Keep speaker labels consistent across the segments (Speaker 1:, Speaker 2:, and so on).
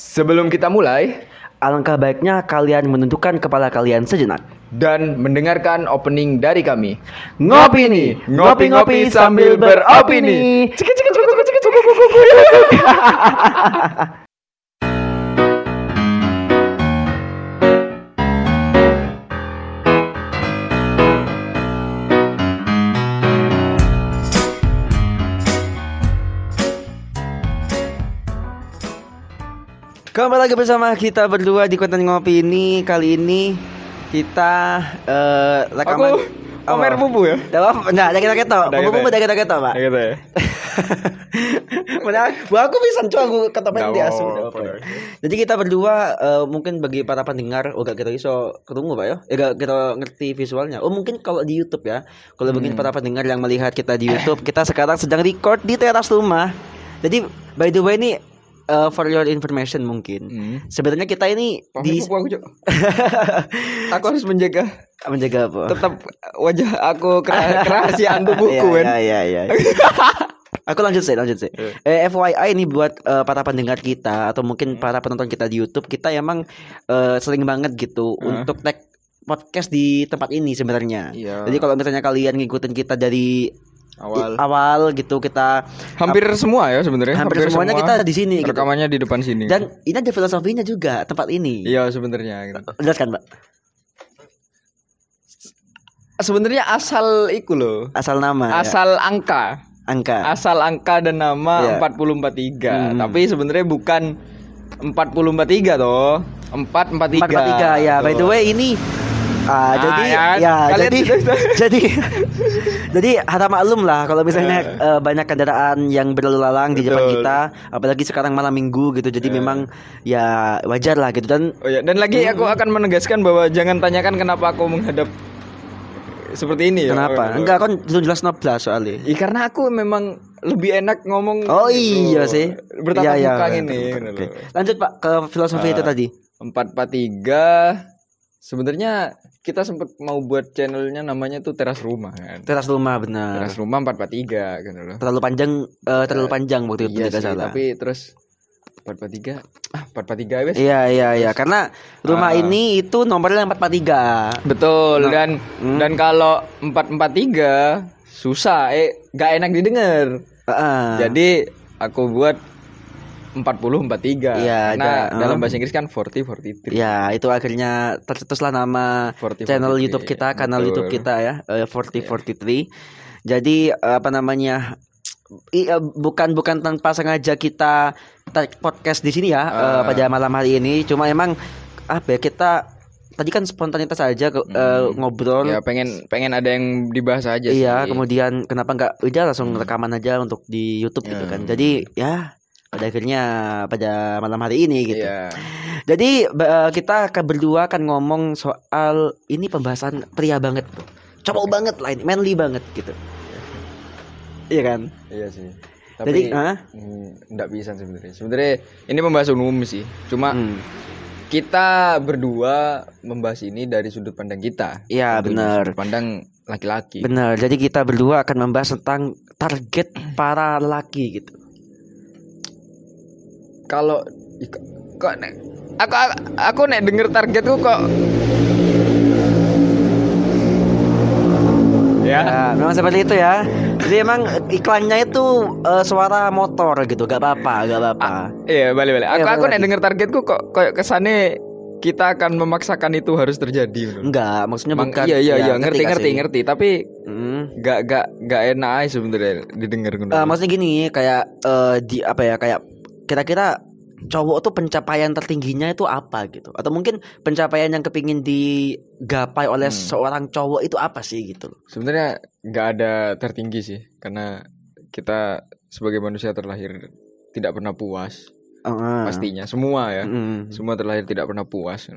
Speaker 1: Sebelum kita mulai
Speaker 2: Alangkah baiknya kalian menundukkan kepala kalian sejenak.
Speaker 1: dan mendengarkan opening dari kami.
Speaker 2: Ngopi nih,
Speaker 1: Ngopi-ngopi sambil beropini.
Speaker 2: Cik, cik, cik, Kembali lagi bersama kita berdua di konten ngopi ini Kali ini kita eh rekaman
Speaker 1: Aku pamer bubu ya?
Speaker 2: Dalam, nah, kita keto. Bubu
Speaker 1: ya?
Speaker 2: udah kita keto, Pak.
Speaker 1: Gitu ya.
Speaker 2: Mana? Aku bisa coba aku
Speaker 1: Nggak
Speaker 2: di asu. Jadi kita berdua eh, mungkin bagi para pendengar oh gak kita iso ketemu Pak ya. Gak kita ngerti visualnya. Oh mungkin kalau di YouTube ya. Kalau
Speaker 1: Hmm.
Speaker 2: para pendengar yang melihat kita di YouTube, kita sekarang sedang record di teras rumah. Jadi by the way ini eh, for your information mungkin.
Speaker 1: Hmm.
Speaker 2: Sebenarnya kita ini di
Speaker 1: aku, aku harus menjaga
Speaker 2: menjaga apa?
Speaker 1: tetap wajah aku kera- kerahasiaan tubuhku, kan.
Speaker 2: Iya, iya, iya. Aku lanjut sih, lanjut sih.
Speaker 1: Iya.
Speaker 2: Eh, FYI ini buat eh, para pendengar kita atau mungkin para penonton kita di YouTube, kita emang eh, sering banget gitu
Speaker 1: Hah?
Speaker 2: untuk tag podcast di tempat ini sebenarnya.
Speaker 1: Iya.
Speaker 2: Jadi kalau misalnya kalian ngikutin kita dari
Speaker 1: Awal.
Speaker 2: awal gitu kita
Speaker 1: Hampir semua ya sebenarnya.
Speaker 2: hampir, semuanya
Speaker 1: semua
Speaker 2: kita di sini gitu.
Speaker 1: Rekamannya di depan sini.
Speaker 2: Dan ini ada filosofinya juga tempat ini.
Speaker 1: iya sebenarnya gitu.
Speaker 2: Jelaskan, Mbak.
Speaker 1: Sebenarnya asal iku loh.
Speaker 2: Asal nama, ya.
Speaker 1: Asal angka.
Speaker 2: angka.
Speaker 1: asal angka dan nama
Speaker 2: Iya.
Speaker 1: 4043
Speaker 2: Hmm.
Speaker 1: tapi sebenarnya bukan 4043 toh 443
Speaker 2: 443 ya. By the way ini
Speaker 1: Nah,
Speaker 2: jadi
Speaker 1: ya kan?
Speaker 2: ya
Speaker 1: Kalian
Speaker 2: jadi
Speaker 1: sudah-
Speaker 2: jadi jadi harap maklum lah kalau misalnya
Speaker 1: Eh.
Speaker 2: eh, banyak kendaraan yang berlalu lalang di depan kita apalagi sekarang malam minggu gitu. Jadi
Speaker 1: Eh.
Speaker 2: memang ya wajar lah gitu dan
Speaker 1: Oh ya, dan lagi aku akan menegaskan bahwa jangan tanyakan kenapa aku menghadap seperti ini ya.
Speaker 2: kenapa?
Speaker 1: Oh,
Speaker 2: Enggak kan jelas noblas soalnya.
Speaker 1: Ya, karena aku memang lebih enak ngomong
Speaker 2: Oh
Speaker 1: gitu.
Speaker 2: iya sih.
Speaker 1: Bertatap
Speaker 2: iya,
Speaker 1: muka
Speaker 2: iya,
Speaker 1: ini loh.
Speaker 2: Lanjut Pak ke filosofi itu
Speaker 1: Ah.
Speaker 2: tadi.
Speaker 1: 443 sebenarnya kita sempat mau buat channelnya namanya tuh teras rumah kan.
Speaker 2: Teras rumah benar.
Speaker 1: Teras rumah 443 gitu loh.
Speaker 2: Terlalu panjang eh, terlalu panjang waktu itu
Speaker 1: Iya
Speaker 2: tidak
Speaker 1: sih,
Speaker 2: salah.
Speaker 1: tapi terus 443 ah 443 wes.
Speaker 2: Iya iya iya karena rumah
Speaker 1: Ah.
Speaker 2: ini itu nomornya 443.
Speaker 1: Betul
Speaker 2: Nah,
Speaker 1: dan
Speaker 2: hmm.
Speaker 1: dan kalau 443 susah eh gak enak didengar.
Speaker 2: Heeh.
Speaker 1: Jadi aku buat 40 43
Speaker 2: Iya, ada,
Speaker 1: dalam bahasa Inggris kan 40 43.
Speaker 2: Ya, itu akhirnya tercetuslah nama
Speaker 1: 40,
Speaker 2: channel
Speaker 1: 43,
Speaker 2: YouTube kita, kanal
Speaker 1: betul.
Speaker 2: YouTube kita ya, eh, 4043. Jadi eh, apa namanya? i- eh, bukan bukan tanpa sengaja kita tag podcast di sini ya
Speaker 1: Ah.
Speaker 2: pada malam hari ini. Cuma emang apa ya kita tadi kan spontanitas aja
Speaker 1: Hmm.
Speaker 2: ngobrol.
Speaker 1: Ya pengen pengen ada yang dibahas aja sih.
Speaker 2: Iya, kemudian kenapa nggak udah langsung
Speaker 1: Hmm.
Speaker 2: rekaman aja untuk di YouTube gitu
Speaker 1: Ya.
Speaker 2: kan. Jadi ya pada akhirnya pada malam hari ini gitu.
Speaker 1: Iya.
Speaker 2: Jadi eh, kita akan berdua akan ngomong soal ini pembahasan pria banget, bro. Cowok banget lah ini, manly banget gitu. Iya kan?
Speaker 1: Iya sih.
Speaker 2: Jadi,
Speaker 1: Tapi
Speaker 2: ah?
Speaker 1: hmm, nggak bisa sebenarnya. Sebenarnya ini pembahasan umum sih. Cuma
Speaker 2: Hmm.
Speaker 1: kita berdua membahas ini dari sudut pandang kita.
Speaker 2: Iya, benar.
Speaker 1: Pandang laki-laki.
Speaker 2: Benar. Jadi kita berdua akan membahas tentang target para laki gitu.
Speaker 1: Kalau kok- nek aku aku, aku nek denger targetku kok ya.
Speaker 2: Ya, memang seperti itu ya. Jadi emang iklannya itu eh, suara motor gitu, gak apa-apa, gak apa-apa.
Speaker 1: Iya, balik-balik. Aku
Speaker 2: Iya,
Speaker 1: aku
Speaker 2: balik
Speaker 1: nek
Speaker 2: lagi.
Speaker 1: denger targetku kok kayak kesane kita akan memaksakan itu harus terjadi.
Speaker 2: Enggak, maksudnya
Speaker 1: Mang-
Speaker 2: bukan.
Speaker 1: iya iya
Speaker 2: ya,
Speaker 1: iya ngerti ngerti
Speaker 2: sih?
Speaker 1: ngerti tapi
Speaker 2: Hmm.
Speaker 1: gak gak gak enak sebenarnya didengar.
Speaker 2: Eh, maksudnya gini kayak eh, di apa ya kayak kira-kira cowok tuh pencapaian tertingginya itu apa gitu atau mungkin pencapaian yang kepingin digapai oleh
Speaker 1: Hmm.
Speaker 2: seorang cowok itu apa sih gitu
Speaker 1: Sebenarnya nggak ada tertinggi sih karena kita sebagai manusia terlahir tidak pernah puas
Speaker 2: Heeh.
Speaker 1: pastinya semua ya
Speaker 2: Mm.
Speaker 1: semua terlahir tidak pernah puas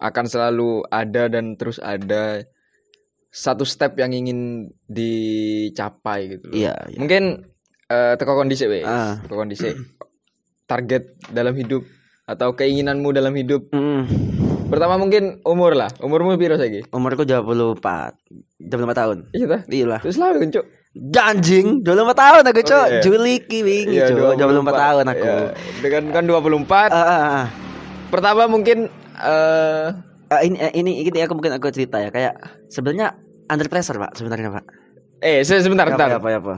Speaker 1: akan selalu ada dan terus ada satu step yang ingin dicapai gitu loh.
Speaker 2: iya iya.
Speaker 1: mungkin eh teko kondisi wes
Speaker 2: Ah.
Speaker 1: teko kondisi target dalam hidup atau keinginanmu dalam hidup
Speaker 2: Mm.
Speaker 1: pertama mungkin umur lah umurmu piro saiki
Speaker 2: umurku 24 24 tahun
Speaker 1: iya ta
Speaker 2: iya lah
Speaker 1: terus lah cuk
Speaker 2: Anjing, 24 tahun aku, Cok.
Speaker 1: Oh, iya.
Speaker 2: Juli ki wingi,
Speaker 1: Iya,
Speaker 2: Cok. 24 tahun aku.
Speaker 1: Iya, dengan kan 24.
Speaker 2: Ah, ah, ah.
Speaker 1: Pertama mungkin eh
Speaker 2: Ah, ini eh, ini ini aku mungkin aku cerita ya kayak sebenarnya under pressure pak sebenarnya pak
Speaker 1: eh se- sebentar,
Speaker 2: apa
Speaker 1: bentar.
Speaker 2: apa apa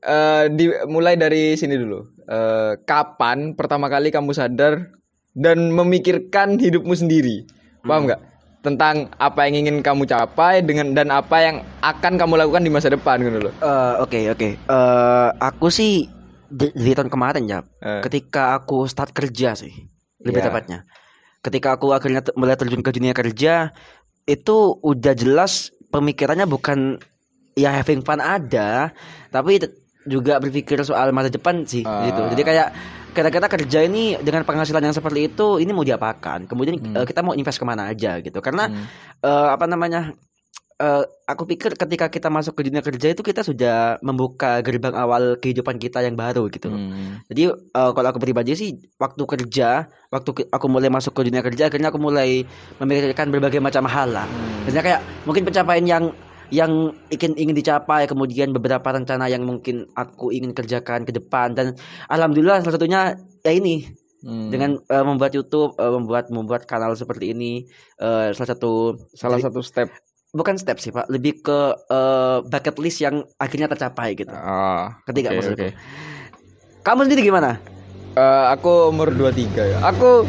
Speaker 1: Eh, di, mulai dari sini dulu. Eh, kapan pertama kali kamu sadar dan memikirkan hidupmu sendiri? Paham nggak? Tentang apa yang ingin kamu capai dengan dan apa yang akan kamu lakukan di masa depan gitu loh.
Speaker 2: Eh, oke oke Eh, aku sih di, di tahun kemarin ya
Speaker 1: Eh,
Speaker 2: ketika aku start kerja sih lebih
Speaker 1: Iya.
Speaker 2: tepatnya ketika aku akhirnya mulai terjun ke dunia kerja itu udah jelas pemikirannya bukan ya having fun ada tapi juga berpikir soal masa depan sih
Speaker 1: Ah.
Speaker 2: gitu jadi kayak kira-kira kerja ini dengan penghasilan yang seperti itu ini mau diapakan kemudian
Speaker 1: Hmm.
Speaker 2: eh, kita mau invest ke mana aja gitu karena
Speaker 1: hmm.
Speaker 2: eh, apa namanya eh, aku pikir ketika kita masuk ke dunia kerja itu kita sudah membuka gerbang awal kehidupan kita yang baru gitu.
Speaker 1: Hmm.
Speaker 2: Jadi eh, kalau aku pribadi sih waktu kerja, waktu aku mulai masuk ke dunia kerja akhirnya aku mulai memikirkan berbagai macam hal lah.
Speaker 1: Hmm.
Speaker 2: Kayak mungkin pencapaian yang yang ingin ingin dicapai kemudian beberapa rencana yang mungkin aku ingin kerjakan ke depan dan alhamdulillah salah satunya ya ini
Speaker 1: Hmm.
Speaker 2: dengan eh, membuat YouTube eh, membuat membuat kanal seperti ini eh, salah satu
Speaker 1: salah
Speaker 2: dari-
Speaker 1: satu step.
Speaker 2: bukan step sih Pak, lebih ke eh, bucket list yang akhirnya tercapai gitu.
Speaker 1: Ah,
Speaker 2: Ketiga
Speaker 1: oke,
Speaker 2: maksudku.
Speaker 1: oke.
Speaker 2: Kamu sendiri gimana?
Speaker 1: Eh, aku umur 23 ya. Aku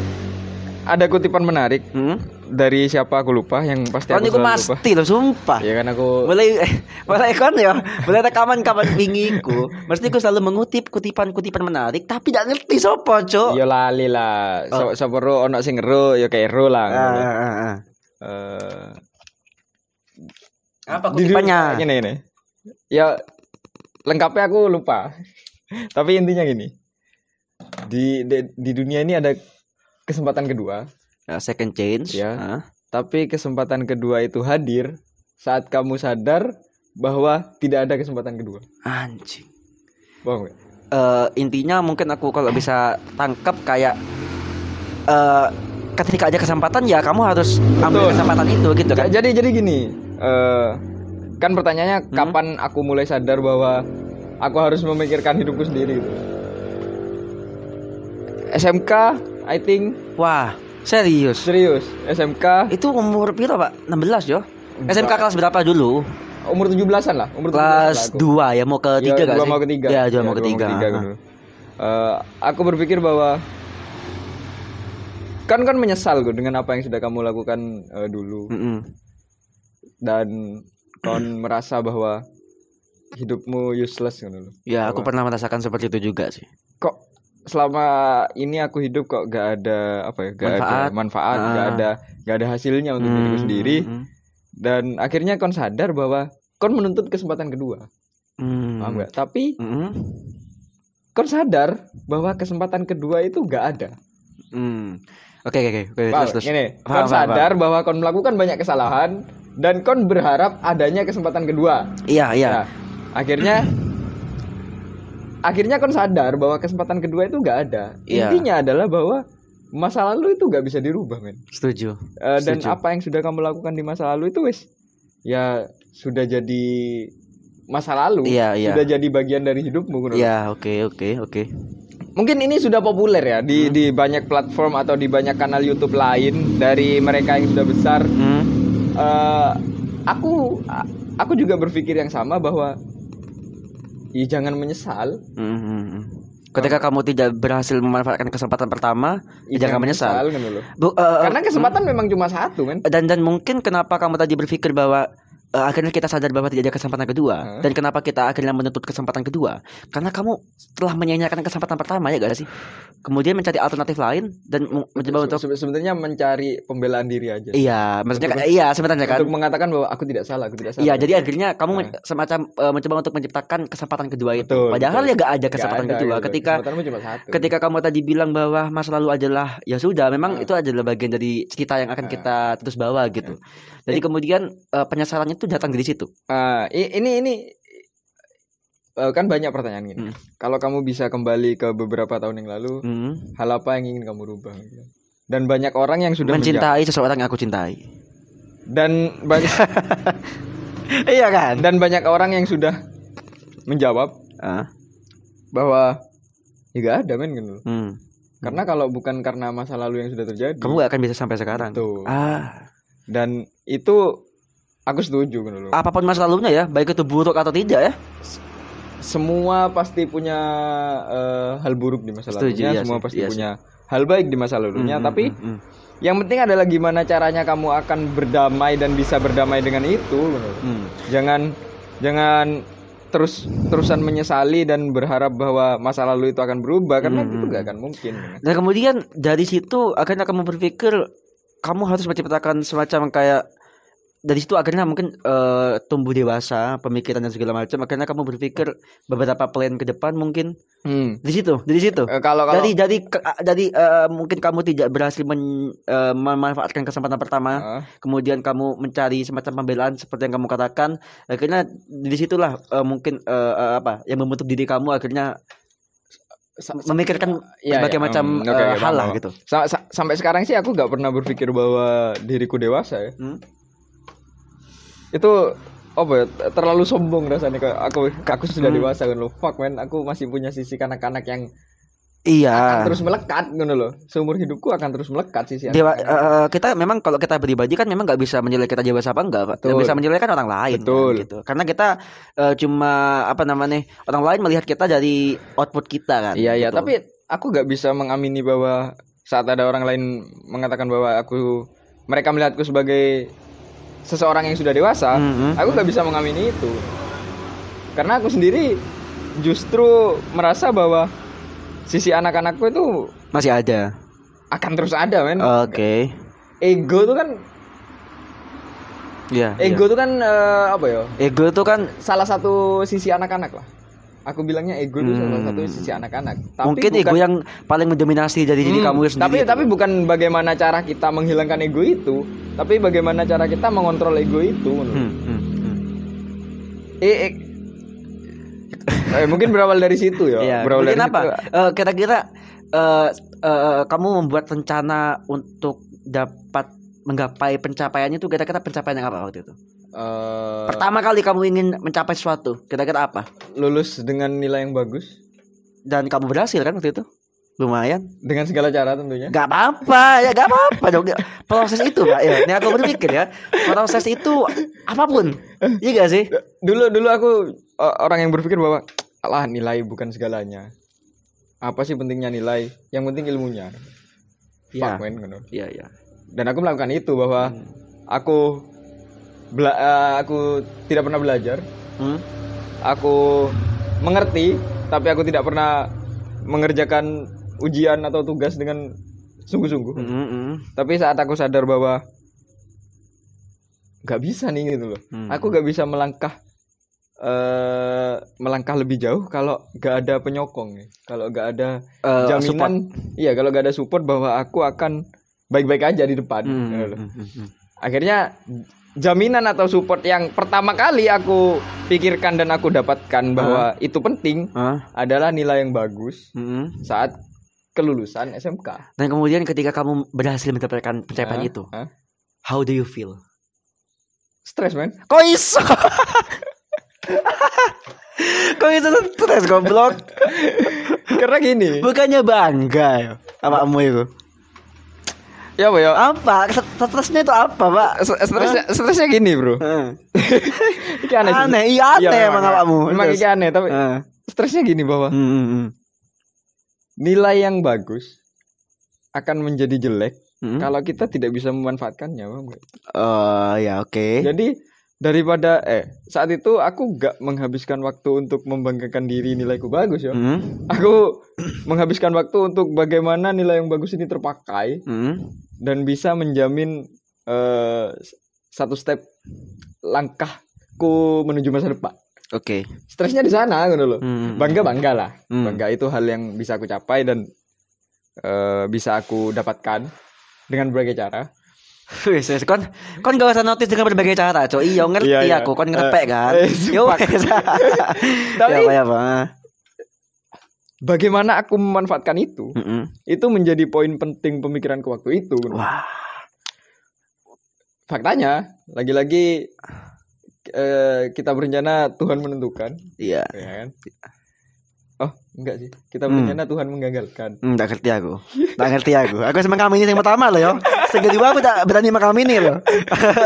Speaker 1: ada kutipan menarik
Speaker 2: Hmm?
Speaker 1: Dari siapa aku lupa yang pasti
Speaker 2: Kan
Speaker 1: aku lupa.
Speaker 2: mesti loh, sumpah.
Speaker 1: Ya kan aku
Speaker 2: Mulai eh, mulai kan ya, mulai rekaman kapan wingiku. Mesti aku selalu mengutip kutipan-kutipan menarik tapi gak ngerti sopo, Cok.
Speaker 1: ya lali lah.
Speaker 2: Oh.
Speaker 1: So, sapa ro ono sing ero ya kayak ero lah.
Speaker 2: Ah,
Speaker 1: ngono.
Speaker 2: ah, ah, ah.
Speaker 1: Eh,
Speaker 2: Apa kutipannya?
Speaker 1: Gini gini. Ya lengkapnya aku lupa. Tapi intinya gini. Di, di di dunia ini ada kesempatan kedua,
Speaker 2: Eh, second change.
Speaker 1: Ya.
Speaker 2: Ah.
Speaker 1: tapi kesempatan kedua itu hadir saat kamu sadar bahwa tidak ada kesempatan kedua.
Speaker 2: Anjing.
Speaker 1: Paham nggak?
Speaker 2: Eh, intinya mungkin aku kalau bisa tangkap kayak eh ketika ada kesempatan ya kamu harus ambil
Speaker 1: Betul.
Speaker 2: kesempatan itu gitu kan.
Speaker 1: Jadi jadi gini, eh kan pertanyaannya
Speaker 2: Hmm?
Speaker 1: kapan aku mulai sadar bahwa aku harus memikirkan hidupku sendiri gitu. SMK, I think
Speaker 2: Wah, serius.
Speaker 1: serius. SMK
Speaker 2: Itu umur piro, Pak? 16 yo.
Speaker 1: Enggak.
Speaker 2: SMK kelas berapa dulu?
Speaker 1: umur 17-an lah, umur 17-an lah
Speaker 2: Kelas
Speaker 1: aku.
Speaker 2: 2 ya, mau ke
Speaker 1: Ya,
Speaker 2: 3 gak
Speaker 1: dua
Speaker 2: sih?
Speaker 1: mau ketiga.
Speaker 2: Ya, 2
Speaker 1: Ya,
Speaker 2: mau
Speaker 1: dua
Speaker 2: ketiga.
Speaker 1: gitu. Eh, aku berpikir bahwa kan kan menyesal gue dengan apa yang sudah kamu lakukan eh, dulu
Speaker 2: Mm-mm.
Speaker 1: dan kon merasa bahwa hidupmu useless gitu loh.
Speaker 2: Ya, aku pernah merasakan seperti itu juga sih.
Speaker 1: kok selama ini aku hidup kok gak ada apa ya gak ada
Speaker 2: Manfaat.
Speaker 1: manfaat gak
Speaker 2: Ah.
Speaker 1: ada gak ada hasilnya untuk diriku
Speaker 2: Hmm,
Speaker 1: sendiri
Speaker 2: mm,
Speaker 1: dan akhirnya kon sadar bahwa kon menuntut kesempatan kedua
Speaker 2: mm.
Speaker 1: paham nggak tapi
Speaker 2: Mm-mm.
Speaker 1: kon sadar bahwa kesempatan kedua itu gak ada
Speaker 2: Mm. Oke, oke, oke. Oke,
Speaker 1: Paham?
Speaker 2: terus terus. Paham,
Speaker 1: kon
Speaker 2: paham,
Speaker 1: sadar bahwa kon melakukan banyak kesalahan dan kon berharap adanya kesempatan kedua
Speaker 2: Iya, iya.
Speaker 1: Nah, akhirnya akhirnya kon sadar bahwa kesempatan kedua itu gak ada
Speaker 2: Iya.
Speaker 1: intinya adalah bahwa masa lalu itu gak bisa dirubah men
Speaker 2: Setuju.
Speaker 1: Dan
Speaker 2: Setuju.
Speaker 1: apa yang sudah kamu lakukan di masa lalu itu wis ya sudah jadi masa lalu
Speaker 2: Iya, iya.
Speaker 1: sudah jadi bagian dari hidupmu.
Speaker 2: Iya, oke, oke, oke.
Speaker 1: mungkin ini sudah populer ya di
Speaker 2: Hmm.
Speaker 1: di banyak platform atau di banyak kanal YouTube lain dari mereka yang sudah besar
Speaker 2: Hmm.
Speaker 1: Eh, aku aku juga berpikir yang sama bahwa ya jangan menyesal
Speaker 2: Mm, mm, mm. Ketika kamu tidak berhasil memanfaatkan kesempatan pertama,
Speaker 1: ya
Speaker 2: jangan menyesal.
Speaker 1: gitu loh.
Speaker 2: Bu, eh,
Speaker 1: karena kesempatan memang cuma satu men
Speaker 2: dan dan mungkin kenapa kamu tadi berpikir bahwa eh, akhirnya kita sadar bahwa tidak ada kesempatan kedua
Speaker 1: Hah?
Speaker 2: dan kenapa kita akhirnya menuntut kesempatan kedua karena kamu telah menyanyiakan kesempatan pertama ya gak sih kemudian mencari alternatif lain dan mencoba untuk
Speaker 1: Se- sebenarnya mencari pembelaan diri aja
Speaker 2: iya maksudnya kan iya sebenarnya kan
Speaker 1: untuk mengatakan bahwa aku tidak salah aku tidak salah
Speaker 2: iya jadi akhirnya kamu
Speaker 1: Nah.
Speaker 2: semacam eh, mencoba untuk menciptakan kesempatan kedua itu
Speaker 1: Betul,
Speaker 2: padahal
Speaker 1: betul.
Speaker 2: ya gak ada kesempatan
Speaker 1: ada
Speaker 2: kedua
Speaker 1: gitu.
Speaker 2: ketika
Speaker 1: cuma satu
Speaker 2: ketika kamu tadi bilang bahwa masa lalu adalah ya sudah memang
Speaker 1: Ah.
Speaker 2: itu adalah bagian dari cerita yang akan
Speaker 1: Ah.
Speaker 2: kita terus bawa gitu jadi kemudian eh, penyesalannya itu datang dari situ
Speaker 1: i- ini ini eh, kan banyak pertanyaan gini
Speaker 2: Hmm.
Speaker 1: kalau kamu bisa kembali ke beberapa tahun yang lalu
Speaker 2: Hmm.
Speaker 1: hal apa yang ingin kamu rubah dan banyak orang yang sudah menjawab.
Speaker 2: mencintai seseorang yang aku cintai
Speaker 1: dan banyak
Speaker 2: iya kan
Speaker 1: dan banyak orang yang sudah menjawab
Speaker 2: Ah.
Speaker 1: bahwa ya gak ada men gitu.
Speaker 2: Hmm.
Speaker 1: Karena kalau bukan karena masa lalu yang sudah terjadi.
Speaker 2: Kamu gak akan bisa sampai sekarang.
Speaker 1: Betul.
Speaker 2: Ah.
Speaker 1: Dan itu aku setuju gitu loh.
Speaker 2: Apa pun masa lalunya ya, baik itu buruk atau tidak ya.
Speaker 1: Semua pasti punya eh, hal buruk di masa
Speaker 2: Setuju,
Speaker 1: lalunya,
Speaker 2: iya
Speaker 1: semua pasti
Speaker 2: iya
Speaker 1: punya hal baik di masa lalunya,
Speaker 2: Hmm,
Speaker 1: tapi
Speaker 2: hmm, hmm.
Speaker 1: yang penting adalah gimana caranya kamu akan berdamai dan bisa berdamai dengan itu.
Speaker 2: Hmm.
Speaker 1: Jangan jangan terus terusan menyesali dan berharap bahwa masa lalu itu akan berubah karena
Speaker 2: Hmm,
Speaker 1: itu gak akan mungkin.
Speaker 2: Dan kemudian dari situ akhirnya kamu berpikir kamu harus menciptakan semacam kayak dari situ akhirnya mungkin eh, tumbuh dewasa pemikiran dan segala macam. Akhirnya kamu berpikir beberapa plan ke depan mungkin.
Speaker 1: Hmm.
Speaker 2: di situ dari situ.
Speaker 1: Eh, kalau kalau
Speaker 2: dari dari ke- dari eh, mungkin kamu tidak berhasil men- eh, memanfaatkan kesempatan pertama
Speaker 1: Ah,
Speaker 2: kemudian kamu mencari semacam pembelaan seperti yang kamu katakan akhirnya di situlah eh, mungkin eh, eh, apa yang membentuk diri kamu akhirnya memikirkan
Speaker 1: Iya,
Speaker 2: berbagai
Speaker 1: iya,
Speaker 2: macam
Speaker 1: oke,
Speaker 2: eh,
Speaker 1: oke,
Speaker 2: hal lah gitu.
Speaker 1: Sa- sa- sampai sekarang sih aku gak pernah berpikir bahwa diriku dewasa ya.
Speaker 2: Hmm?
Speaker 1: Itu apa ya terlalu sombong rasanya kayak aku aku sudah
Speaker 2: Hmm.
Speaker 1: dewasa kan loh. Fuck man, aku masih punya sisi kanak-kanak yang
Speaker 2: iya
Speaker 1: akan terus melekat gitu loh. Seumur hidupku akan terus melekat sisi
Speaker 2: Dewa, eh, kita memang kalau kita pribadi kan memang nggak bisa menilai kita dewasa apa enggak, Pak.
Speaker 1: Betul.
Speaker 2: bisa menilai kan orang lain kan,
Speaker 1: Betul.
Speaker 2: gitu. Karena kita eh, cuma apa namanya? Orang lain melihat kita dari output kita kan.
Speaker 1: Iya iya,
Speaker 2: gitu.
Speaker 1: tapi aku gak bisa mengamini bahwa saat ada orang lain mengatakan bahwa aku mereka melihatku sebagai seseorang yang sudah dewasa,
Speaker 2: Mhm.
Speaker 1: aku gak bisa mengamini itu. Karena aku sendiri justru merasa bahwa sisi anak-anakku itu
Speaker 2: masih ada.
Speaker 1: akan terus ada, men.
Speaker 2: Oke.
Speaker 1: Ego tuh kan
Speaker 2: Iya.
Speaker 1: ego tuh kan eh, apa ya?
Speaker 2: Ego itu kan
Speaker 1: Salah satu sisi anak-anak lah. Aku bilangnya ego itu salah
Speaker 2: Hmm.
Speaker 1: satu sisi anak-anak. Tapi
Speaker 2: mungkin
Speaker 1: bukan-
Speaker 2: ego yang paling mendominasi dari diri
Speaker 1: Hmm,
Speaker 2: kamu sendiri.
Speaker 1: Tapi
Speaker 2: itu.
Speaker 1: tapi bukan bagaimana cara kita menghilangkan ego itu, tapi bagaimana cara kita mengontrol ego itu.
Speaker 2: Hmm, hmm, hmm.
Speaker 1: Eh, eh, eh, mungkin berawal dari situ ya.
Speaker 2: Iya,
Speaker 1: berawal
Speaker 2: mungkin
Speaker 1: dari
Speaker 2: apa?
Speaker 1: situ.
Speaker 2: Eh, kira-kira eh, eh, kamu membuat rencana untuk dapat menggapai pencapaiannya itu kira-kira pencapaian yang apa waktu itu?
Speaker 1: Eh,
Speaker 2: Pertama kali kamu ingin mencapai sesuatu, kira-kira apa?
Speaker 1: lulus dengan nilai yang bagus
Speaker 2: Dan kamu berhasil kan waktu itu? Lumayan.
Speaker 1: dengan segala cara tentunya.
Speaker 2: Gak apa-apa, ya gak apa-apa dong. Proses itu, Pak. Ya, ini aku berpikir ya, proses itu apa pun. Iya gak sih?
Speaker 1: Dulu dulu aku eh, orang yang berpikir bahwa alah nilai bukan segalanya. Apa sih pentingnya nilai? Yang penting ilmunya.
Speaker 2: Iya.
Speaker 1: Fuck, man.
Speaker 2: Iya, iya.
Speaker 1: Dan aku melakukan itu bahwa
Speaker 2: Hmm.
Speaker 1: aku bela- eh, aku tidak pernah belajar.
Speaker 2: Hmm?
Speaker 1: Aku mengerti, tapi aku tidak pernah mengerjakan ujian atau tugas dengan sungguh-sungguh.
Speaker 2: Hmm, hmm.
Speaker 1: Tapi saat aku sadar bahwa nggak bisa nih gitu loh.
Speaker 2: Hmm.
Speaker 1: Aku nggak bisa melangkah eh melangkah lebih jauh kalau nggak ada penyokong ya. Kalau nggak ada
Speaker 2: support.
Speaker 1: jaminan, iya kalau nggak ada support bahwa aku akan baik-baik aja di depan.
Speaker 2: Hmm,
Speaker 1: gitu
Speaker 2: hmm, hmm.
Speaker 1: Akhirnya jaminan atau support yang pertama kali aku pikirkan dan aku dapatkan bahwa itu penting
Speaker 2: Hah?
Speaker 1: adalah nilai yang bagus
Speaker 2: Hmm.
Speaker 1: saat kelulusan SMK.
Speaker 2: Dan kemudian ketika kamu berhasil mendapatkan pencapaian
Speaker 1: Hah?
Speaker 2: itu,
Speaker 1: Hah?
Speaker 2: how do you feel?
Speaker 1: Stres men.
Speaker 2: Kok iso? Kok iso stres goblok?
Speaker 1: Karena gini.
Speaker 2: Bukannya bangga ya apa kamu itu?
Speaker 1: Ya apa ya?
Speaker 2: Apa? Stresnya itu apa, Pak?
Speaker 1: Stresnya, stresnya gini bro.
Speaker 2: Heeh.
Speaker 1: Ini aneh. sih.
Speaker 2: Aneh, iya aneh emang
Speaker 1: memang,
Speaker 2: awakmu.
Speaker 1: Memang
Speaker 2: Terus.
Speaker 1: ini aneh tapi
Speaker 2: Heeh.
Speaker 1: stresnya gini bahwa
Speaker 2: Hmm, hmm, hmm.
Speaker 1: nilai yang bagus akan menjadi jelek
Speaker 2: Hmm.
Speaker 1: kalau kita tidak bisa memanfaatkannya. nggak?
Speaker 2: Oh, ya oke.
Speaker 1: Jadi daripada eh saat itu aku gak menghabiskan waktu untuk membanggakan diri nilaiku bagus ya.
Speaker 2: Hmm.
Speaker 1: Aku menghabiskan waktu untuk bagaimana nilai yang bagus ini terpakai
Speaker 2: Hmm.
Speaker 1: dan bisa menjamin eh, satu step langkahku menuju masa depan.
Speaker 2: Oke.
Speaker 1: Stresnya di sana gitu loh.
Speaker 2: Hmm.
Speaker 1: Bangga bangga lah.
Speaker 2: Hmm.
Speaker 1: Bangga itu hal yang bisa aku capai dan eh, bisa aku dapatkan dengan berbagai cara.
Speaker 2: Wis, wis, kon kon gak usah notice dengan berbagai cara, Cok. Iya, ngerti
Speaker 1: Iya, iya.
Speaker 2: aku, kon ngerepek
Speaker 1: Eh,
Speaker 2: kan.
Speaker 1: eh,
Speaker 2: Yo wis.
Speaker 1: Tapi-
Speaker 2: Ya apa ya, Pak?
Speaker 1: Bagaimana aku memanfaatkan itu?
Speaker 2: Heeh.
Speaker 1: Itu menjadi poin penting pemikiranku waktu itu.
Speaker 2: Wah.
Speaker 1: Faktanya, lagi-lagi eh, kita berencana Tuhan menentukan,
Speaker 2: Iya.
Speaker 1: ya kan? Enggak sih. Kita
Speaker 2: Hmm.
Speaker 1: berencana Tuhan menggagalkan.
Speaker 2: Hmm, tak ngerti aku. Tak ngerti aku. Aku sama kamu ini yang pertama loh yo. Segede aku tak berani sama kamu ini loh.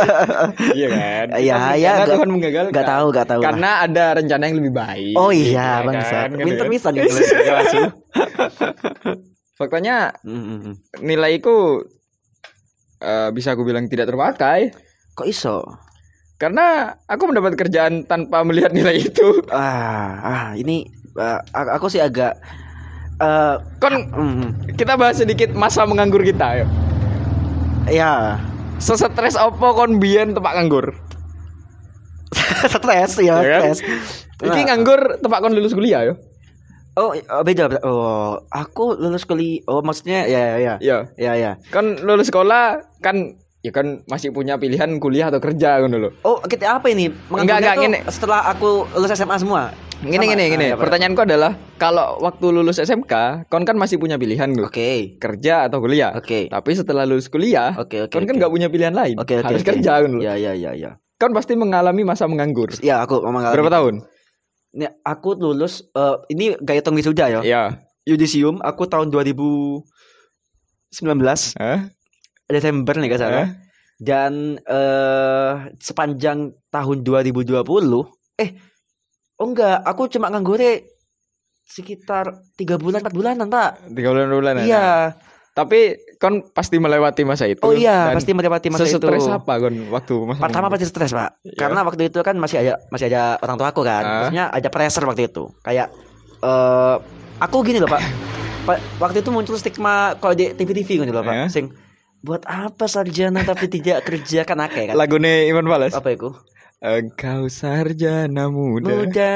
Speaker 1: iya kan?
Speaker 2: Iya, iya,
Speaker 1: Tuhan menggagalkan.
Speaker 2: Gak tahu, gak tahu. lah.
Speaker 1: Karena ada rencana yang lebih baik.
Speaker 2: Oh iya,
Speaker 1: Ya
Speaker 2: bangsa.
Speaker 1: kan? Gitu
Speaker 2: Pinter
Speaker 1: kan?
Speaker 2: bisa nih nulis. Ya, Su.
Speaker 1: Faktanya
Speaker 2: Hmm, hmm, hmm.
Speaker 1: nilaiku eh, bisa aku bilang tidak terpakai
Speaker 2: Kok iso?
Speaker 1: karena aku mendapat kerjaan tanpa melihat nilai itu.
Speaker 2: Ah, ah ini ah, aku sih agak eh
Speaker 1: Kon
Speaker 2: hmm,
Speaker 1: kita bahas sedikit masa menganggur kita ya.
Speaker 2: ya
Speaker 1: Sesetres opo kon biyen tepak nganggur?
Speaker 2: stres ya,
Speaker 1: Ya kan?
Speaker 2: stres.
Speaker 1: Iki
Speaker 2: Nah.
Speaker 1: nganggur tepak kon lulus kuliah ya.
Speaker 2: Oh, oh, beda. Oh, aku lulus kuliah. Oh, maksudnya ya ya
Speaker 1: Iya.
Speaker 2: ya ya.
Speaker 1: Kan lulus sekolah kan ya kan masih punya pilihan kuliah atau kerja kan dulu.
Speaker 2: Oh, kita apa ini?
Speaker 1: Enggak, enggak, gini.
Speaker 2: Setelah aku lulus SMA semua.
Speaker 1: Gini
Speaker 2: Sama.
Speaker 1: gini gini.
Speaker 2: Ah, apa?
Speaker 1: Pertanyaanku adalah kalau waktu lulus SMK, kon kan masih punya pilihan tuh.
Speaker 2: Oke.
Speaker 1: Kerja atau kuliah.
Speaker 2: Oke.
Speaker 1: Tapi setelah lulus kuliah,
Speaker 2: Oke, oke.
Speaker 1: kon kan
Speaker 2: oke.
Speaker 1: nggak punya pilihan lain.
Speaker 2: Oke, oke.
Speaker 1: Harus
Speaker 2: oke.
Speaker 1: kerja kan dulu.
Speaker 2: Ya ya ya ya.
Speaker 1: Kon pasti mengalami masa menganggur.
Speaker 2: Ya, aku mengalami.
Speaker 1: Berapa tahun?
Speaker 2: Ini aku lulus eh, ini gak hitung wisuda ya.
Speaker 1: Iya.
Speaker 2: Yudisium aku tahun 2019
Speaker 1: Hah?
Speaker 2: Desember nih gak salah.
Speaker 1: Hah?
Speaker 2: Dan eh sepanjang tahun 2020 eh oh enggak, aku cuma nganggurnya sekitar tiga bulan empat bulanan pak.
Speaker 1: Tiga bulan bulan.
Speaker 2: Iya.
Speaker 1: Tapi kon pasti melewati masa itu.
Speaker 2: Oh iya, pasti melewati masa itu.
Speaker 1: sesetres apa kon waktu masa
Speaker 2: Pertama pasti stres pak,
Speaker 1: Iya.
Speaker 2: karena waktu itu kan masih ada masih ada orang tua aku kan,
Speaker 1: Ah.
Speaker 2: maksudnya ada pressure waktu itu. Kayak eh aku gini loh pak, Pa- waktu itu muncul stigma kalau di TV TV gitu loh pak, sing buat apa sarjana tapi tidak kerja kan akeh kan?
Speaker 1: Lagune Iwan Fals.
Speaker 2: Apa itu?
Speaker 1: Engkau sarjana muda.
Speaker 2: Muda.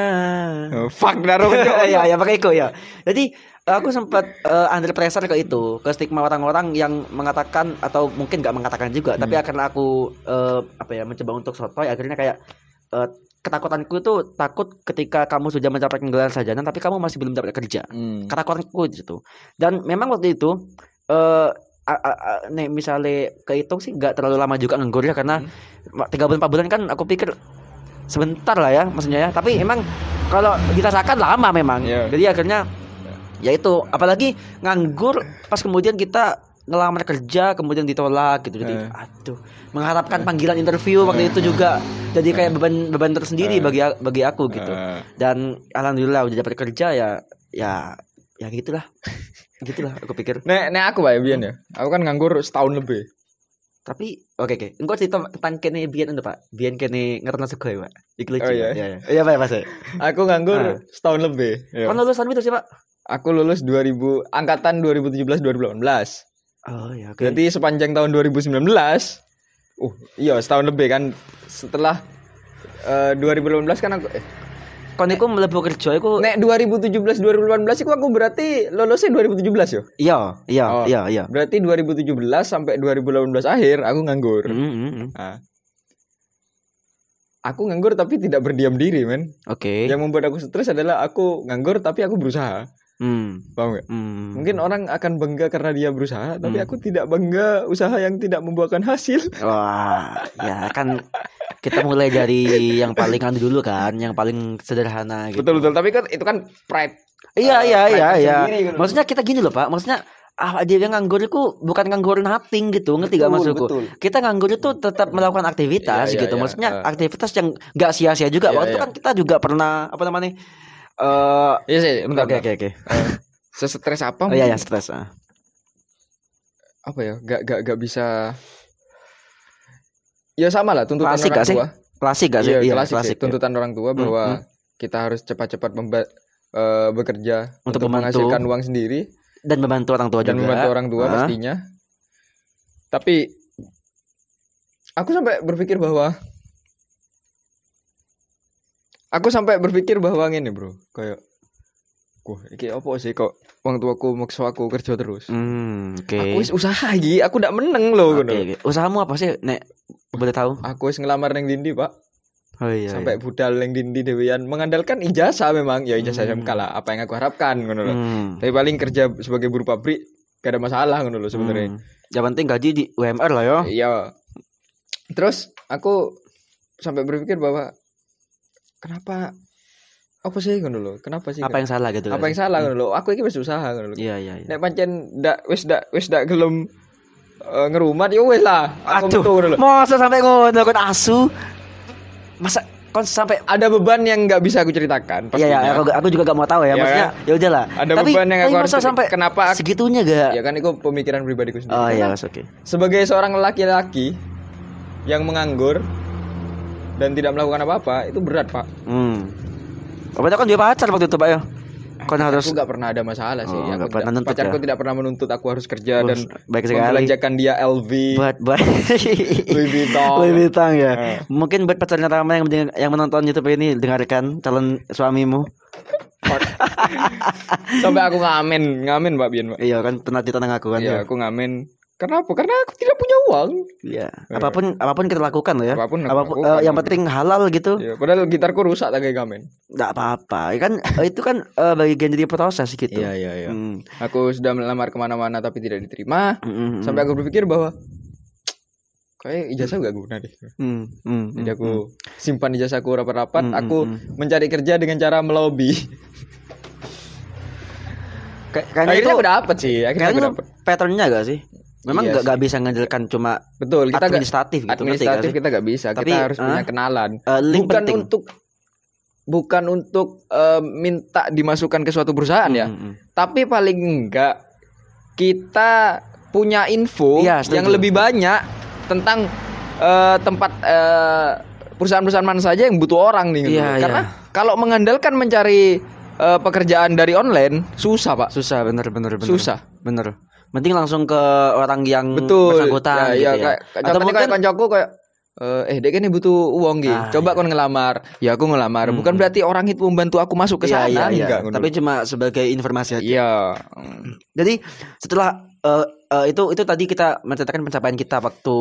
Speaker 1: Oh, fuck daro
Speaker 2: ya ya pakai itu ya. Jadi aku sempat eh, under pressure ke itu, ke stigma orang-orang yang mengatakan atau mungkin nggak mengatakan juga, tapi
Speaker 1: Hmm.
Speaker 2: karena aku eh, apa ya mencoba untuk sotoy akhirnya kayak eh, ketakutanku itu takut ketika kamu sudah mencapai gelar sarjana tapi kamu masih belum dapat kerja.
Speaker 1: Hmm.
Speaker 2: Ketakutanku di situ. Dan memang waktu itu eh a- a- a- nih misalnya kehitung sih nggak terlalu lama juga nganggur ya karena tiga bulan empat bulan kan aku pikir sebentar lah ya maksudnya ya. Tapi emang kalau dirasakan lama memang.
Speaker 1: Iya.
Speaker 2: jadi akhirnya ya itu apalagi nganggur pas kemudian kita ngelamar kerja kemudian ditolak gitu. Jadi
Speaker 1: Eh.
Speaker 2: aduh mengharapkan panggilan interview waktu itu juga jadi kayak beban beban tersendiri
Speaker 1: Eh.
Speaker 2: bagi bagi aku gitu.
Speaker 1: Eh,
Speaker 2: dan alhamdulillah udah dapat kerja ya ya ya gitulah gitulah aku pikir
Speaker 1: nek nek aku ya Bian ya. Aku kan nganggur setahun lebih.
Speaker 2: tapi oke oke engkau cerita tentang kene biyen itu pak biyen kene ngerti sego ya pak iku lucu
Speaker 1: Oh, iya?
Speaker 2: ya ya iya pak ya pak saya
Speaker 1: Aku nganggur
Speaker 2: Ah.
Speaker 1: setahun lebih. Iya.
Speaker 2: kan lulusan itu sih pak
Speaker 1: Aku lulus 2000 angkatan 2017 2018.
Speaker 2: oh ya oke
Speaker 1: Berarti sepanjang tahun 2019 Uh, iya setahun lebih kan setelah eh, 2018 kan aku eh,
Speaker 2: kon iku mlebu kerja iku
Speaker 1: nek 2017 2018 itu aku berarti lulusnya 2017 yo.
Speaker 2: iya iya
Speaker 1: Oh.
Speaker 2: iya iya
Speaker 1: Berarti 2017 sampai 2018 akhir aku nganggur.
Speaker 2: Mm, mm, mm.
Speaker 1: Nah. Aku nganggur tapi tidak berdiam diri, men.
Speaker 2: oke
Speaker 1: Yang membuat aku stres adalah aku nganggur tapi aku berusaha.
Speaker 2: Hmm,
Speaker 1: Paham nggak?
Speaker 2: hmm.
Speaker 1: Mungkin orang akan bangga karena dia berusaha, tapi
Speaker 2: Hmm.
Speaker 1: aku tidak bangga usaha yang tidak membuahkan hasil.
Speaker 2: wah ya kan kita mulai dari yang paling anu dulu kan yang paling sederhana gitu
Speaker 1: Betul betul, tapi kan itu kan pride.
Speaker 2: iya
Speaker 1: eh,
Speaker 2: iya
Speaker 1: pride
Speaker 2: iya iya
Speaker 1: sendiri gitu.
Speaker 2: maksudnya kita gini loh pak maksudnya ah dia yang nganggur itu bukan nganggur nothing gitu ngerti gak
Speaker 1: Betul,
Speaker 2: maksudku
Speaker 1: betul.
Speaker 2: kita nganggur itu tetap melakukan aktivitas
Speaker 1: Iya, iya,
Speaker 2: gitu
Speaker 1: iya.
Speaker 2: maksudnya
Speaker 1: Eh.
Speaker 2: aktivitas yang nggak sia-sia juga
Speaker 1: Iya,
Speaker 2: waktu
Speaker 1: iya.
Speaker 2: kan kita juga pernah apa namanya eh
Speaker 1: Iya sih, bentar.
Speaker 2: oke oke oke
Speaker 1: Sesetres apa?
Speaker 2: oh iya
Speaker 1: mungkin?
Speaker 2: ya stres ah.
Speaker 1: Apa ya? Gak gak gak bisa. Ya sama lah tuntutan
Speaker 2: Klasik
Speaker 1: orang
Speaker 2: gak sih?
Speaker 1: tua.
Speaker 2: klasik gak sih
Speaker 1: Iya,
Speaker 2: Iya,
Speaker 1: klasik, sih.
Speaker 2: klasik ya.
Speaker 1: Tuntutan orang tua
Speaker 2: Hmm,
Speaker 1: bahwa
Speaker 2: hmm.
Speaker 1: kita harus cepat-cepat memba- eh, bekerja
Speaker 2: Untuk
Speaker 1: untuk,
Speaker 2: membantu.
Speaker 1: menghasilkan uang sendiri
Speaker 2: dan membantu orang tua
Speaker 1: dan
Speaker 2: juga
Speaker 1: membantu orang tua
Speaker 2: Ah.
Speaker 1: pastinya. Tapi aku sampai berpikir bahwa aku sampai berpikir bahwa ini bro, kayak Wah, iki apa sih kok wong tuaku maksa aku kerja terus.
Speaker 2: Hmm, oke.
Speaker 1: Aku wis usaha iki, aku ndak meneng loh ngono.
Speaker 2: oke. Usahamu apa sih, Nek? Boleh tahu?
Speaker 1: Aku wis ngelamar neng Dindi, Pak.
Speaker 2: Oh iya.
Speaker 1: Sampai budal neng Dindi dewean mengandalkan ijazah memang, ya ijazah
Speaker 2: Hmm.
Speaker 1: SMK lah, apa yang aku harapkan ngono loh.
Speaker 2: Hmm.
Speaker 1: Tapi paling kerja sebagai buruh pabrik gak ada masalah ngono loh sebenarnya.
Speaker 2: Hmm. Yang penting gaji di UMR lah ya.
Speaker 1: Iya. Terus aku sampai berpikir bahwa kenapa apa sih ngono lho kenapa sih
Speaker 2: Apa yang salah gitu?
Speaker 1: apa yang salah ngono lho aku iki wis usaha lho
Speaker 2: Iya iya iya.
Speaker 1: nek pancen ndak wis ndak wis ndak gelem eh, ngerumat ya wis lah aku metu
Speaker 2: masa sampai ngono kon asu? Masa kon sampai
Speaker 1: ada beban yang nggak bisa aku ceritakan
Speaker 2: Iya ya,
Speaker 1: pastinya.
Speaker 2: aku, aku juga gak mau tahu ya.
Speaker 1: Iya
Speaker 2: Maksudnya ya udahlah.
Speaker 1: Ada
Speaker 2: tapi,
Speaker 1: beban yang aku harus
Speaker 2: sampai
Speaker 1: kenapa aku-
Speaker 2: segitunya gak?
Speaker 1: ya kan itu pemikiran pribadiku sendiri
Speaker 2: Oh iya, oke.
Speaker 1: sebagai seorang laki-laki yang menganggur dan tidak melakukan apa-apa itu berat pak
Speaker 2: Hmm. Apa kan dia pacar waktu itu pak ya? Kon harus
Speaker 1: aku nggak pernah ada masalah sih
Speaker 2: Oh,
Speaker 1: aku
Speaker 2: nggak pernah
Speaker 1: tidak-
Speaker 2: nuntut
Speaker 1: pacarku
Speaker 2: ya?
Speaker 1: tidak pernah menuntut aku harus kerja dan
Speaker 2: baik sekali.
Speaker 1: membelanjakan dia LV
Speaker 2: Buat buat
Speaker 1: Louis Vuitton
Speaker 2: Louis Vuitton ya.
Speaker 1: Eh.
Speaker 2: Mungkin buat pacarnya Rama yang yang menonton YouTube ini dengarkan calon suamimu.
Speaker 1: sampai aku ngamen ngamen mbak Bian mbak
Speaker 2: Iya kan pernah ditantang aku kan.
Speaker 1: ya aku ngamen karena apa karena aku tidak punya uang
Speaker 2: Iya. Apa pun apa pun kita lakukan loh ya.
Speaker 1: apa pun
Speaker 2: Apa pun
Speaker 1: lakukan.
Speaker 2: eh, yang penting halal gitu.
Speaker 1: Ya, padahal gitarku rusak tak kayak ngamen
Speaker 2: Enggak apa-apa. Ya kan eh, itu kan eh, bagian dari proses gitu.
Speaker 1: iya iya
Speaker 2: Hmm.
Speaker 1: aku sudah melamar ke mana-mana tapi tidak diterima
Speaker 2: hmm,
Speaker 1: sampai aku berpikir bahwa kayak ijazah gak guna deh
Speaker 2: hmm, hmm,
Speaker 1: jadi
Speaker 2: hmm,
Speaker 1: aku simpan ijazahku rapat-rapat
Speaker 2: Hmm,
Speaker 1: aku
Speaker 2: hmm.
Speaker 1: mencari kerja dengan cara melobi
Speaker 2: Kay- kayaknya
Speaker 1: akhirnya
Speaker 2: itu
Speaker 1: aku dapet sih akhirnya aku dapet
Speaker 2: patternnya gak sih? Memang
Speaker 1: Iya
Speaker 2: gak, gak bisa ngandelkan cuma
Speaker 1: betul kita gak
Speaker 2: administratif gitu gak
Speaker 1: administratif
Speaker 2: sih?
Speaker 1: kita gak bisa
Speaker 2: Tapi,
Speaker 1: kita harus
Speaker 2: ah,
Speaker 1: punya kenalan
Speaker 2: Eh, link
Speaker 1: bukan
Speaker 2: penting.
Speaker 1: untuk bukan untuk eh, minta dimasukkan ke suatu perusahaan ya
Speaker 2: Hmm, hmm.
Speaker 1: tapi paling enggak kita punya info
Speaker 2: Iya, setuju.
Speaker 1: yang lebih banyak tentang eh, tempat perusahaan-perusahaan mana saja yang butuh orang nih gitu.
Speaker 2: Iya,
Speaker 1: karena
Speaker 2: iya.
Speaker 1: kalau mengandalkan mencari eh, pekerjaan dari online susah pak
Speaker 2: Susah bener bener bener.
Speaker 1: susah
Speaker 2: Bener. Mending langsung ke orang yang
Speaker 1: betul
Speaker 2: bersangkutan
Speaker 1: ya,
Speaker 2: gitu
Speaker 1: ya,
Speaker 2: ya.
Speaker 1: kayak,
Speaker 2: Atau mungkin
Speaker 1: kayak koncoku kayak eh eh dek ini butuh uang gitu
Speaker 2: Ah,
Speaker 1: coba
Speaker 2: iya.
Speaker 1: kon ngelamar ya aku ngelamar
Speaker 2: Hmm.
Speaker 1: bukan berarti orang itu membantu aku masuk ke
Speaker 2: Iya,
Speaker 1: sana
Speaker 2: iya, iya.
Speaker 1: enggak ngono.
Speaker 2: Tapi cuma sebagai informasi aja.
Speaker 1: iya
Speaker 2: Jadi setelah eh, eh, itu itu tadi kita menceritakan pencapaian kita waktu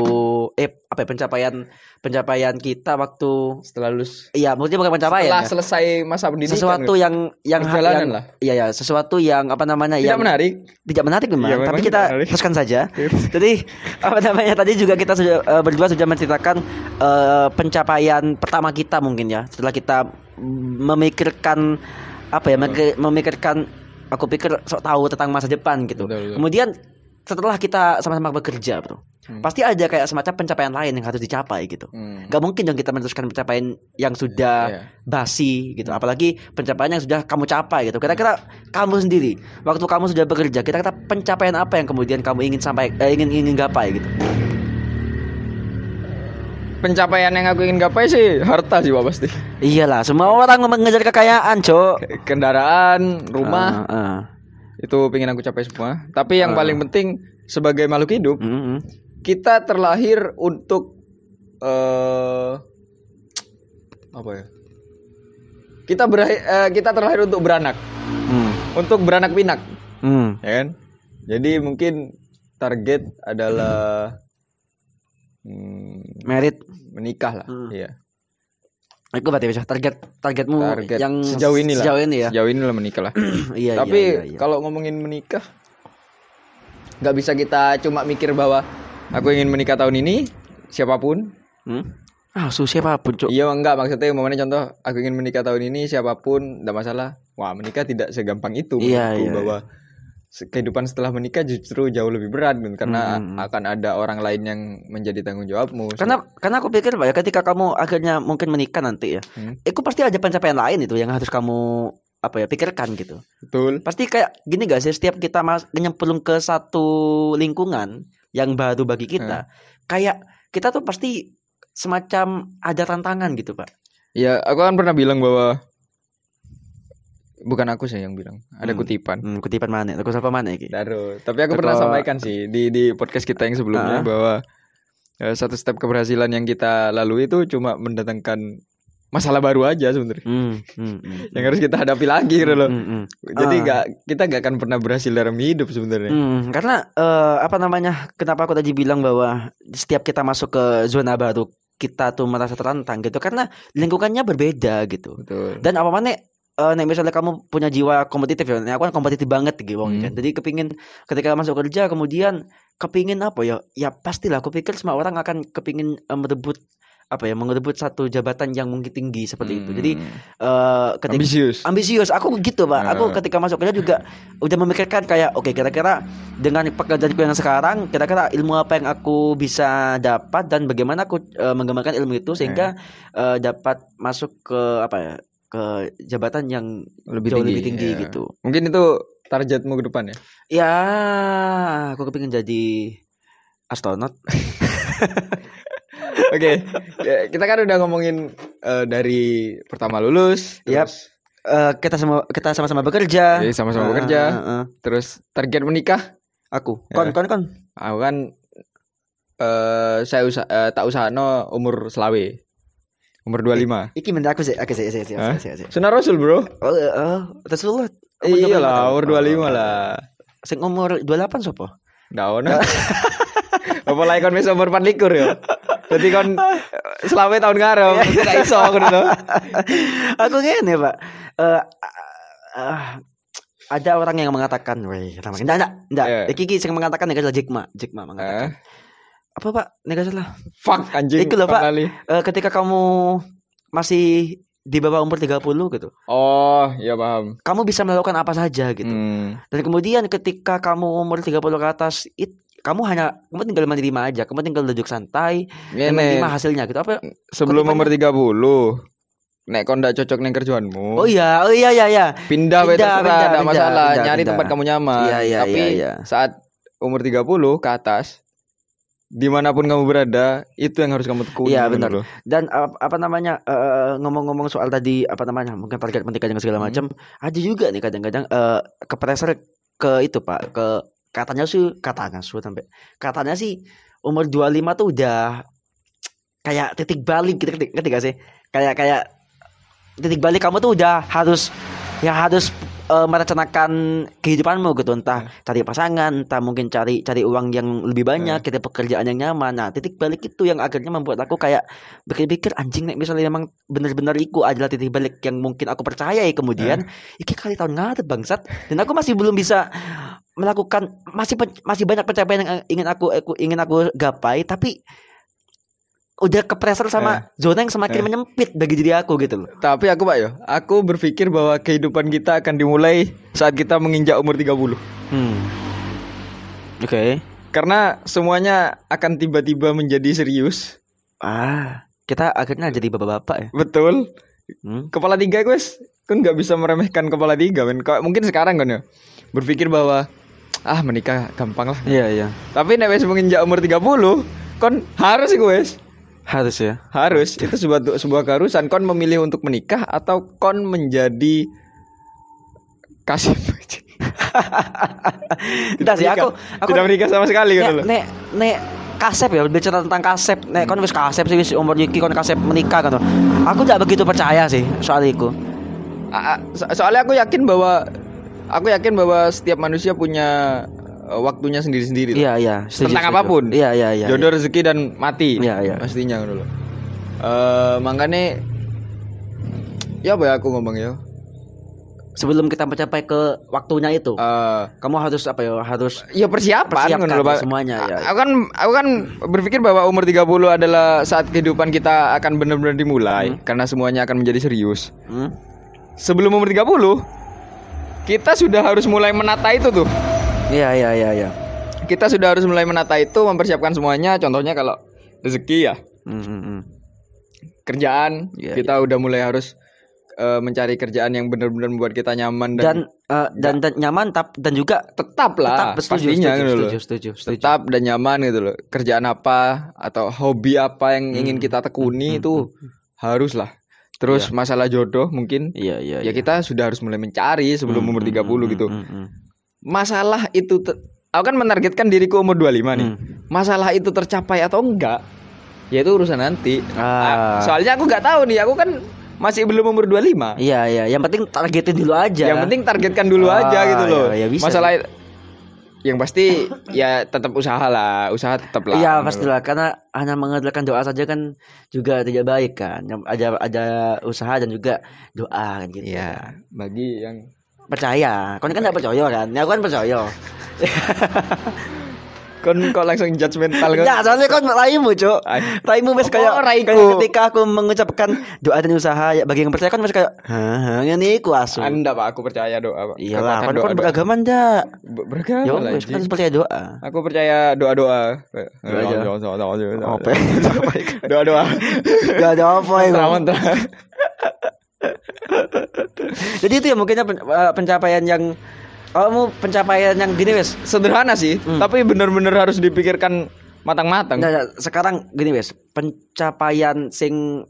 Speaker 2: eh apa ya, pencapaian pencapaian kita waktu
Speaker 1: setelah lulus
Speaker 2: iya maksudnya bukan pencapaian
Speaker 1: setelah
Speaker 2: ya.
Speaker 1: selesai masa pendidikan
Speaker 2: sesuatu
Speaker 1: gitu.
Speaker 2: yang yang yang-
Speaker 1: lah.
Speaker 2: Iya ya, sesuatu yang apa namanya
Speaker 1: tidak
Speaker 2: yang
Speaker 1: menarik
Speaker 2: tidak menarik memang,
Speaker 1: Iya,
Speaker 2: tapi
Speaker 1: memang
Speaker 2: kita
Speaker 1: tidak menarik.
Speaker 2: teruskan saja. Jadi apa namanya tadi juga kita sudah eh, berdua sudah menceritakan eh, pencapaian pertama kita mungkin ya. Setelah kita memikirkan apa ya, memikir- memikirkan aku pikir sok tahu tentang masa depan gitu.
Speaker 1: Betul, betul.
Speaker 2: Kemudian setelah kita sama-sama bekerja, Bro.
Speaker 1: Hmm.
Speaker 2: Pasti ada kayak semacam pencapaian lain yang harus dicapai gitu.
Speaker 1: Hmm.
Speaker 2: Gak mungkin dong kita meneruskan pencapaian yang sudah
Speaker 1: Iya.
Speaker 2: basi gitu. Apalagi pencapaian yang sudah kamu capai gitu. Kira-kira kamu sendiri waktu kamu sudah bekerja, kira-kira pencapaian apa yang kemudian kamu ingin sampai eh, ingin ingin gapai gitu.
Speaker 1: Pencapaian yang aku ingin gapai sih harta sih Pak pasti
Speaker 2: Iyalah, semua orang mengejar kekayaan, Cok.
Speaker 1: kendaraan rumah
Speaker 2: Ah, ah.
Speaker 1: itu pengen aku capai semua tapi yang
Speaker 2: Ah.
Speaker 1: paling penting sebagai makhluk hidup
Speaker 2: Mm, mm.
Speaker 1: kita terlahir untuk eh apa ya kita eh, kita terlahir untuk beranak
Speaker 2: Mm,
Speaker 1: untuk beranak pinak
Speaker 2: mm.
Speaker 1: ya kan jadi mungkin target adalah hmm,
Speaker 2: Merit
Speaker 1: menikah lah
Speaker 2: Hmm.
Speaker 1: iya
Speaker 2: Itu berarti bisa target targetmu
Speaker 1: Target
Speaker 2: yang
Speaker 1: sejauh ini lah.
Speaker 2: Sejauh ini ya.
Speaker 1: sejauh ini lah menikah lah
Speaker 2: iya,
Speaker 1: Tapi
Speaker 2: iya, iya, iya.
Speaker 1: kalau ngomongin menikah nggak bisa kita cuma mikir bahwa aku ingin menikah tahun ini siapa pun.
Speaker 2: Hmm? Ah, su siapa pun, Cok.
Speaker 1: Iya enggak maksudnya umpamanya contoh aku ingin menikah tahun ini siapa pun enggak masalah. Wah, menikah tidak segampang itu
Speaker 2: Iya, iya,
Speaker 1: bahwa kehidupan setelah menikah justru jauh lebih berat Gun, karena
Speaker 2: Hmm, hmm, hmm.
Speaker 1: akan ada orang lain yang menjadi tanggung jawabmu.
Speaker 2: Karena karena aku pikir Pak ya ketika kamu akhirnya mungkin menikah nanti ya.
Speaker 1: Hmm.
Speaker 2: Itu pasti ada pencapaian lain itu yang harus kamu apa ya pikirkan gitu.
Speaker 1: betul.
Speaker 2: Pasti kayak gini gak sih setiap kita mas nyemplung ke satu lingkungan yang baru bagi kita, kayak kita tuh pasti semacam ada tantangan gitu, Pak.
Speaker 1: Ya, aku kan pernah bilang bahwa bukan aku sih yang bilang, ada
Speaker 2: Hmm.
Speaker 1: kutipan.
Speaker 2: Hmm, kutipan mana? Aku siapa mana iki?
Speaker 1: Daru. Tapi aku
Speaker 2: Teko-
Speaker 1: pernah sampaikan sih di di podcast kita yang sebelumnya
Speaker 2: Ah.
Speaker 1: bahwa eh, satu step keberhasilan yang kita lalui itu cuma mendatangkan masalah baru aja sebenarnya.
Speaker 2: Hmm, hmm, hmm,
Speaker 1: Yang harus kita hadapi lagi gitu loh.
Speaker 2: hmm, hmm.
Speaker 1: Jadi
Speaker 2: Ah.
Speaker 1: nggak kita nggak akan pernah berhasil dalam hidup sebenarnya.
Speaker 2: Hmm, karena eh, apa namanya? Kenapa aku tadi bilang bahwa setiap kita masuk ke zona baru kita tuh merasa tertantang gitu karena lingkungannya berbeda gitu.
Speaker 1: Betul.
Speaker 2: Dan apa mana eh nek misalnya kamu punya jiwa kompetitif ya, nek aku kan kompetitif banget gitu wong,
Speaker 1: Hmm.
Speaker 2: kan. Jadi kepingin ketika masuk kerja kemudian kepingin apa ya? Ya pastilah aku pikir semua orang akan kepingin eh, merebut apa ya mengerebut satu jabatan yang mungkin tinggi seperti itu.
Speaker 1: Hmm.
Speaker 2: Jadi eh ketika
Speaker 1: ambisius.
Speaker 2: ambisius aku gitu pak aku
Speaker 1: Nah.
Speaker 2: ketika masuk kerja juga udah memikirkan kayak oke kira-kira dengan pekerjaanku yang sekarang kira-kira ilmu apa yang aku bisa dapat dan bagaimana aku eh, mengembangkan ilmu itu sehingga eh, dapat masuk ke apa ya ke jabatan yang
Speaker 1: lebih
Speaker 2: jauh
Speaker 1: tinggi,
Speaker 2: lebih tinggi
Speaker 1: ya.
Speaker 2: gitu
Speaker 1: Mungkin itu targetmu ke depan ya.
Speaker 2: ya aku kepingin jadi astronot
Speaker 1: Oke, ya, kita kan udah ngomongin eh, dari pertama lulus, terus
Speaker 2: Eh, kita sama kita sama-sama bekerja
Speaker 1: Iya, sama-sama
Speaker 2: Eh,
Speaker 1: bekerja.
Speaker 2: eh, eh.
Speaker 1: terus target menikah.
Speaker 2: aku
Speaker 1: Ya.
Speaker 2: kon kon kon
Speaker 1: Aku kan eh saya usa eh, tak usahano umur selawe. Umur 25.
Speaker 2: iki menurut aku sih oke sih sih sih sih sih
Speaker 1: Sunnah Rasul, Bro.
Speaker 2: oh eh, eh, Rasulullah
Speaker 1: Iya lah, umur 25 lah.
Speaker 2: Sing umur 28 sopo?
Speaker 1: Nggak ono. Apa lagi kon wis umur 24 ya? Jadi kon eh, selawe tahun ngarep, mesti gak iso ngono lho.
Speaker 2: Aku ngene, Pak. Eh ada orang yang mengatakan, weh, makin enggak, enggak.
Speaker 1: Iya.
Speaker 2: Iki sing mengatakan nek salah Jikma, Jikma
Speaker 1: Eh,
Speaker 2: mengatakan. Apa, Pak? Nek salah.
Speaker 1: fuck anjing.
Speaker 2: Iku lho, Pak.
Speaker 1: kali.
Speaker 2: Eh, ketika kamu masih di bawah umur 30 gitu,
Speaker 1: Oh, ya paham.
Speaker 2: kamu bisa melakukan apa saja gitu.
Speaker 1: Hmm.
Speaker 2: Dan kemudian ketika kamu umur 30 ke atas, it, kamu hanya kamu tinggal menerima aja, kamu tinggal duduk santai dan
Speaker 1: Ngene,
Speaker 2: menerima hasilnya gitu. Apa?
Speaker 1: sebelum umur 30 nek kon ndak cocok ning kerjaanmu.
Speaker 2: Oh iya, oh iya iya iya.
Speaker 1: pindah
Speaker 2: Pindah,
Speaker 1: terserah
Speaker 2: pindah, pindah,
Speaker 1: masalah
Speaker 2: pindah,
Speaker 1: nyari
Speaker 2: pindah.
Speaker 1: tempat kamu nyaman
Speaker 2: Iya, iya,
Speaker 1: tapi
Speaker 2: iya, iya.
Speaker 1: saat umur 30 ke atas di mana pun kamu berada itu yang harus kamu tekuni
Speaker 2: Iya, benar.
Speaker 1: lho.
Speaker 2: dan ap- apa namanya eh, ngomong-ngomong soal tadi apa namanya mungkin target pendidikan dan segala
Speaker 1: Hmm.
Speaker 2: macam ada juga nih kadang-kadang eh ke pressure ke itu pak ke katanya sih katanya sih sampai katanya sih umur 25 tuh udah kayak titik balik gitu gak sih kayak kayak titik balik kamu tuh udah harus ya harus eh, merencanakan kehidupanmu gitu. Entah cari pasangan entah mungkin cari cari uang yang lebih banyak cari pekerjaan yang nyaman. Nah titik balik itu yang akhirnya membuat aku kayak pikir-pikir anjing nek misalnya memang benar-benar iku adalah titik balik yang mungkin aku percayai. Kemudian iki kali tahun ngarep bangsat. Dan aku masih belum bisa melakukan masih masih banyak pencapaian yang ingin aku, aku ingin aku gapai. Tapi udah ke pressure sama zona yang semakin
Speaker 1: Eh.
Speaker 2: menyempit bagi diri aku gitu loh.
Speaker 1: tapi aku Pak yo aku berpikir bahwa kehidupan kita akan dimulai saat kita menginjak umur 30
Speaker 2: Hmm. Oke.
Speaker 1: karena semuanya akan tiba-tiba menjadi serius
Speaker 2: Ah, kita akhirnya jadi bapak-bapak ya.
Speaker 1: betul
Speaker 2: Hmm.
Speaker 1: kepala tiga guys kan nggak bisa meremehkan kepala tiga men Kau- mungkin sekarang kan ya berpikir bahwa ah menikah gampang lah
Speaker 2: Iya, iya.
Speaker 1: tapi nek menginjak umur 30 kon harus sih guys
Speaker 2: Harus ya.
Speaker 1: harus. Itu sebuah sebuah keharusan. Kon memilih untuk menikah atau kon menjadi kasih
Speaker 2: Entar sih aku aku
Speaker 1: tidak menikah sama sekali kan lo
Speaker 2: nek nek kasep ya bicara tentang kasep. Nek kon wis kasep sih wis umur iki kon kasep menikah kan aku tidak begitu percaya sih soal itu
Speaker 1: so- soalnya aku yakin bahwa aku yakin bahwa setiap manusia punya waktunya sendiri-sendiri
Speaker 2: iya iya setuju,
Speaker 1: Tentang
Speaker 2: setuju.
Speaker 1: apa pun.
Speaker 2: iya iya iya
Speaker 1: jodoh rezeki dan mati
Speaker 2: Iya, iya.
Speaker 1: pastinya dulu eh makanya ya apa ya aku ngomong ya
Speaker 2: sebelum kita mencapai ke waktunya itu
Speaker 1: Eh,
Speaker 2: kamu harus apa ya harus
Speaker 1: ya persiapan, Pak.
Speaker 2: semuanya, ya.
Speaker 1: Aku kan aku kan berpikir bahwa umur 30 adalah saat kehidupan kita akan benar-benar dimulai karena semuanya akan menjadi serius.
Speaker 2: hmm?
Speaker 1: Sebelum umur 30 kita sudah harus mulai menata itu tuh.
Speaker 2: Iya iya iya iya
Speaker 1: Kita sudah harus mulai menata itu, mempersiapkan semuanya. Contohnya kalau rezeki ya,
Speaker 2: Hmm, hmm, hmm.
Speaker 1: kerjaan,
Speaker 2: Iya,
Speaker 1: kita udah mulai harus eh, mencari kerjaan yang benar-benar membuat kita nyaman dan,
Speaker 2: dan eh, dan dan nyaman tap dan juga
Speaker 1: tetap lah
Speaker 2: tetap setuju
Speaker 1: pastinya
Speaker 2: setuju,
Speaker 1: gitu loh.
Speaker 2: setuju, setuju, setuju.
Speaker 1: tetap dan nyaman gitu loh kerjaan apa atau hobi apa yang ingin kita tekuni itu harus lah terus masalah jodoh mungkin
Speaker 2: iya iya
Speaker 1: ya kita sudah harus mulai mencari sebelum umur 30 gitu
Speaker 2: Hmm, hmm.
Speaker 1: Masalah itu te- aku kan menargetkan diriku umur 25 nih
Speaker 2: Hmm.
Speaker 1: masalah itu tercapai atau enggak ya itu urusan nanti
Speaker 2: Ah.
Speaker 1: Ah, soalnya aku nggak tahu nih aku kan masih belum umur 25
Speaker 2: Iya iya, yang penting targetin dulu aja.
Speaker 1: yang penting targetkan dulu
Speaker 2: Ah,
Speaker 1: aja gitu loh
Speaker 2: ya, ya bisa
Speaker 1: masalah yang pasti ya tetap usaha lah usaha tetap lah
Speaker 2: Iya pastilah karena hanya mengandalkan doa saja kan juga tidak baik kan. Ada ada usaha dan juga doa kan gitu.
Speaker 1: Iya, bagi yang
Speaker 2: Percaya. Kau kan tidak percaya kan? Ya aku kan percaya.
Speaker 1: kon kok langsung judgmental kan
Speaker 2: Ya, soalnya kan raimu, Cuk. Raimu wis kayak ketika aku mengucapkan doa dan usaha ya bagi yang percaya kan wis kayak hah ngene iku asu.
Speaker 1: anda pak aku percaya doa pak
Speaker 2: Iya lah,
Speaker 1: Katakan
Speaker 2: kan kan beragama ndak.
Speaker 1: Ber- beragama
Speaker 2: Ya wis kan percaya doa.
Speaker 1: aku percaya doa doa
Speaker 2: Doa aja. Apa?
Speaker 1: doa doa
Speaker 2: Gak ada apa ya.
Speaker 1: mantra mantra
Speaker 2: Jadi itu ya mungkinnya eh, pencapaian yang kamu pencapaian yang gini wes.
Speaker 1: sederhana sih
Speaker 2: Hmm.
Speaker 1: tapi bener-bener harus dipikirkan matang-matang
Speaker 2: Nah, nah, sekarang gini wes, pencapaian sing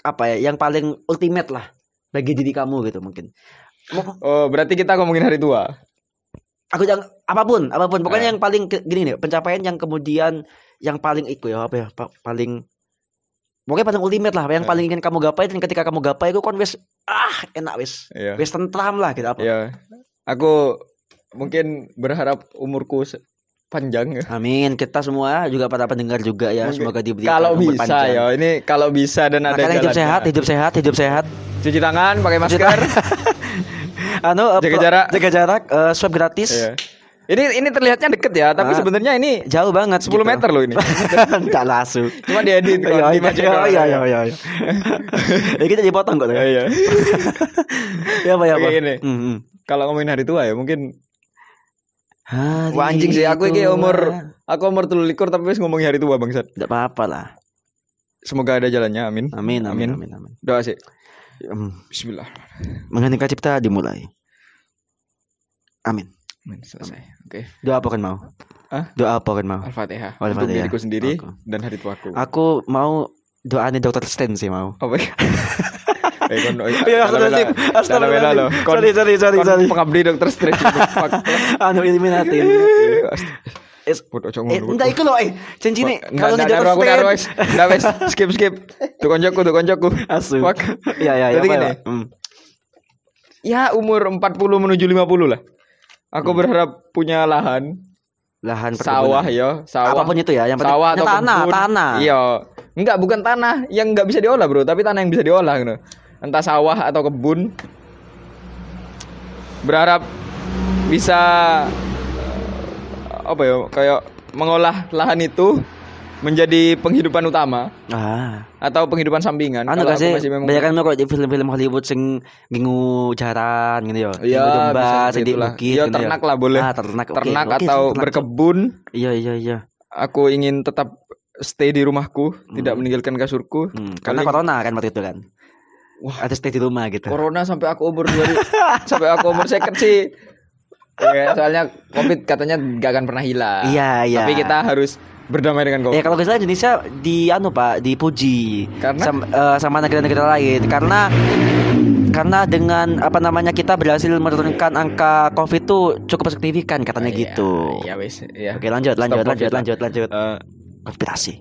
Speaker 2: apa ya yang paling ultimate lah bagi diri kamu gitu mungkin.
Speaker 1: Oh berarti kita ngomongin hari tua
Speaker 2: Aku yang apa pun, apa pun pokoknya
Speaker 1: Eh.
Speaker 2: yang paling gini nih, pencapaian yang kemudian yang paling iku ya apa ya, pa- paling Pokoknya paling ultimate lah, yang
Speaker 1: Eh.
Speaker 2: paling ingin kamu gapai dan ketika kamu gapai itu kan wes ah enak wes,
Speaker 1: Iya.
Speaker 2: wes tentram lah gitu apa.
Speaker 1: Ya, aku mungkin berharap umurku panjang ya.
Speaker 2: Amin. Kita semua juga para pendengar juga ya,
Speaker 1: Mungkin-
Speaker 2: semoga diberikan
Speaker 1: Kalau
Speaker 2: umur
Speaker 1: bisa
Speaker 2: panjang.
Speaker 1: ya, ini kalau bisa dan ada
Speaker 2: Makanya hidup sehat, hidup sehat, hidup sehat.
Speaker 1: Cuci tangan, pakai masker.
Speaker 2: Anu
Speaker 1: Jaga jarak.
Speaker 2: jaga jarak, eh, swab gratis.
Speaker 1: Iya. Ini ini terlihatnya deket ya, tapi
Speaker 2: Ah.
Speaker 1: sebenarnya ini
Speaker 2: Jauh banget
Speaker 1: 10 meter loh ini.
Speaker 2: Enggak langsung.
Speaker 1: Cuma diedit kok,
Speaker 2: Iya, iya,
Speaker 1: dimasukin
Speaker 2: iya, iya, iya, iya, iya. Ya kita dipotong kok.
Speaker 1: Iya,
Speaker 2: Ya,
Speaker 1: iya.
Speaker 2: ya apa, ya apa. Hmm.
Speaker 1: Kalau ngomongin hari tua ya mungkin
Speaker 2: Hari
Speaker 1: Wah anjing sih aku ini umur aku umur 23 tapi wis ngomongin hari tua bangsat.
Speaker 2: Nggak apa-apa lah.
Speaker 1: Semoga ada jalannya, amin.
Speaker 2: Amin, amin,
Speaker 1: Amin.
Speaker 2: amin.
Speaker 1: Doa sih.
Speaker 2: Hmm.
Speaker 1: Bismillah.
Speaker 2: Mengheningkan cipta dimulai. Amin.
Speaker 1: Amin, selesai. Oke.
Speaker 2: Doa apa kan mau?
Speaker 1: Hah?
Speaker 2: Doa apa kan mau?
Speaker 1: Al-Fatihah.
Speaker 2: Oh,
Speaker 1: Untuk
Speaker 2: Al-Fatihah.
Speaker 1: diriku sendiri
Speaker 2: Aku.
Speaker 1: dan hari tuaku.
Speaker 2: Aku mau doanya dokter Stan sih mau.
Speaker 1: Eh, kon, oh,
Speaker 2: Iya, astagfirullahaladzim.
Speaker 1: Salah bela loh.
Speaker 2: Astagfirullahaladzim. Sorry, sorry, sorry,
Speaker 1: kon
Speaker 2: sorry.
Speaker 1: Pengabdi dokter Strange.
Speaker 2: anu Illuminati. Es, eh,
Speaker 1: ngono.
Speaker 2: enggak iku loh, eh. Nih
Speaker 1: Nggak,
Speaker 2: kalau
Speaker 1: nggak,
Speaker 2: dokter Stan.
Speaker 1: wes. Nggak, wes. Skip, skip. Tuh koncoku, tuh koncoku.
Speaker 2: Asu.
Speaker 1: Fuck.
Speaker 2: Iya, iya, iya.
Speaker 1: Jadi gini.
Speaker 2: ya? Hmm.
Speaker 1: Ya umur 40 menuju 50 lah. Aku
Speaker 2: Hmm.
Speaker 1: berharap punya lahan,
Speaker 2: Lahan
Speaker 1: sawah ya, sawah.
Speaker 2: Apa pun itu ya, yang penting
Speaker 1: sawah atau
Speaker 2: tanah,
Speaker 1: kebun.
Speaker 2: tanah.
Speaker 1: Iya. Enggak, bukan tanah yang enggak bisa diolah, Bro, tapi tanah yang bisa diolah gitu. Entah sawah atau kebun. Berharap bisa eh, apa ya, kayak mengolah lahan itu menjadi penghidupan utama
Speaker 2: Ah.
Speaker 1: atau penghidupan sampingan.
Speaker 2: Anu
Speaker 1: Kalau
Speaker 2: gak
Speaker 1: aku
Speaker 2: sih,
Speaker 1: masih memang-
Speaker 2: banyak kan kok di film-film Hollywood sing ngingu jaran gitu ya.
Speaker 1: Iya,
Speaker 2: domba, sing
Speaker 1: seperti
Speaker 2: di bukit
Speaker 1: Iya,
Speaker 2: gitu
Speaker 1: ternak lah boleh.
Speaker 2: Ah, ternak. oke,
Speaker 1: ternak
Speaker 2: oke,
Speaker 1: atau
Speaker 2: ternak.
Speaker 1: berkebun.
Speaker 2: Iya, iya, iya.
Speaker 1: Aku ingin tetap stay di rumahku, tidak
Speaker 2: Hmm.
Speaker 1: meninggalkan kasurku.
Speaker 2: Hmm, karena
Speaker 1: Paling-
Speaker 2: corona kan waktu itu kan.
Speaker 1: Wah.
Speaker 2: Ada stay di rumah gitu.
Speaker 1: Corona sampai aku umur 2000 sampai aku umur second sih. Ya, soalnya Covid katanya gak akan pernah hilang.
Speaker 2: Iya, iya.
Speaker 1: Tapi kita harus berdamai dengan Covid.
Speaker 2: Ya kalau salah Indonesia di anu Pak, dipuji
Speaker 1: Karena?
Speaker 2: sama, eh, sama negara-negara lain karena karena dengan apa namanya kita berhasil menurunkan angka Covid itu cukup signifikan katanya
Speaker 1: Iya,
Speaker 2: gitu.
Speaker 1: Iya, wes. Iya.
Speaker 2: Oke, lanjut, lanjut,
Speaker 1: Stop
Speaker 2: lanjut,
Speaker 1: lah.
Speaker 2: lanjut, lanjut.
Speaker 1: Eh,
Speaker 2: Konspirasi.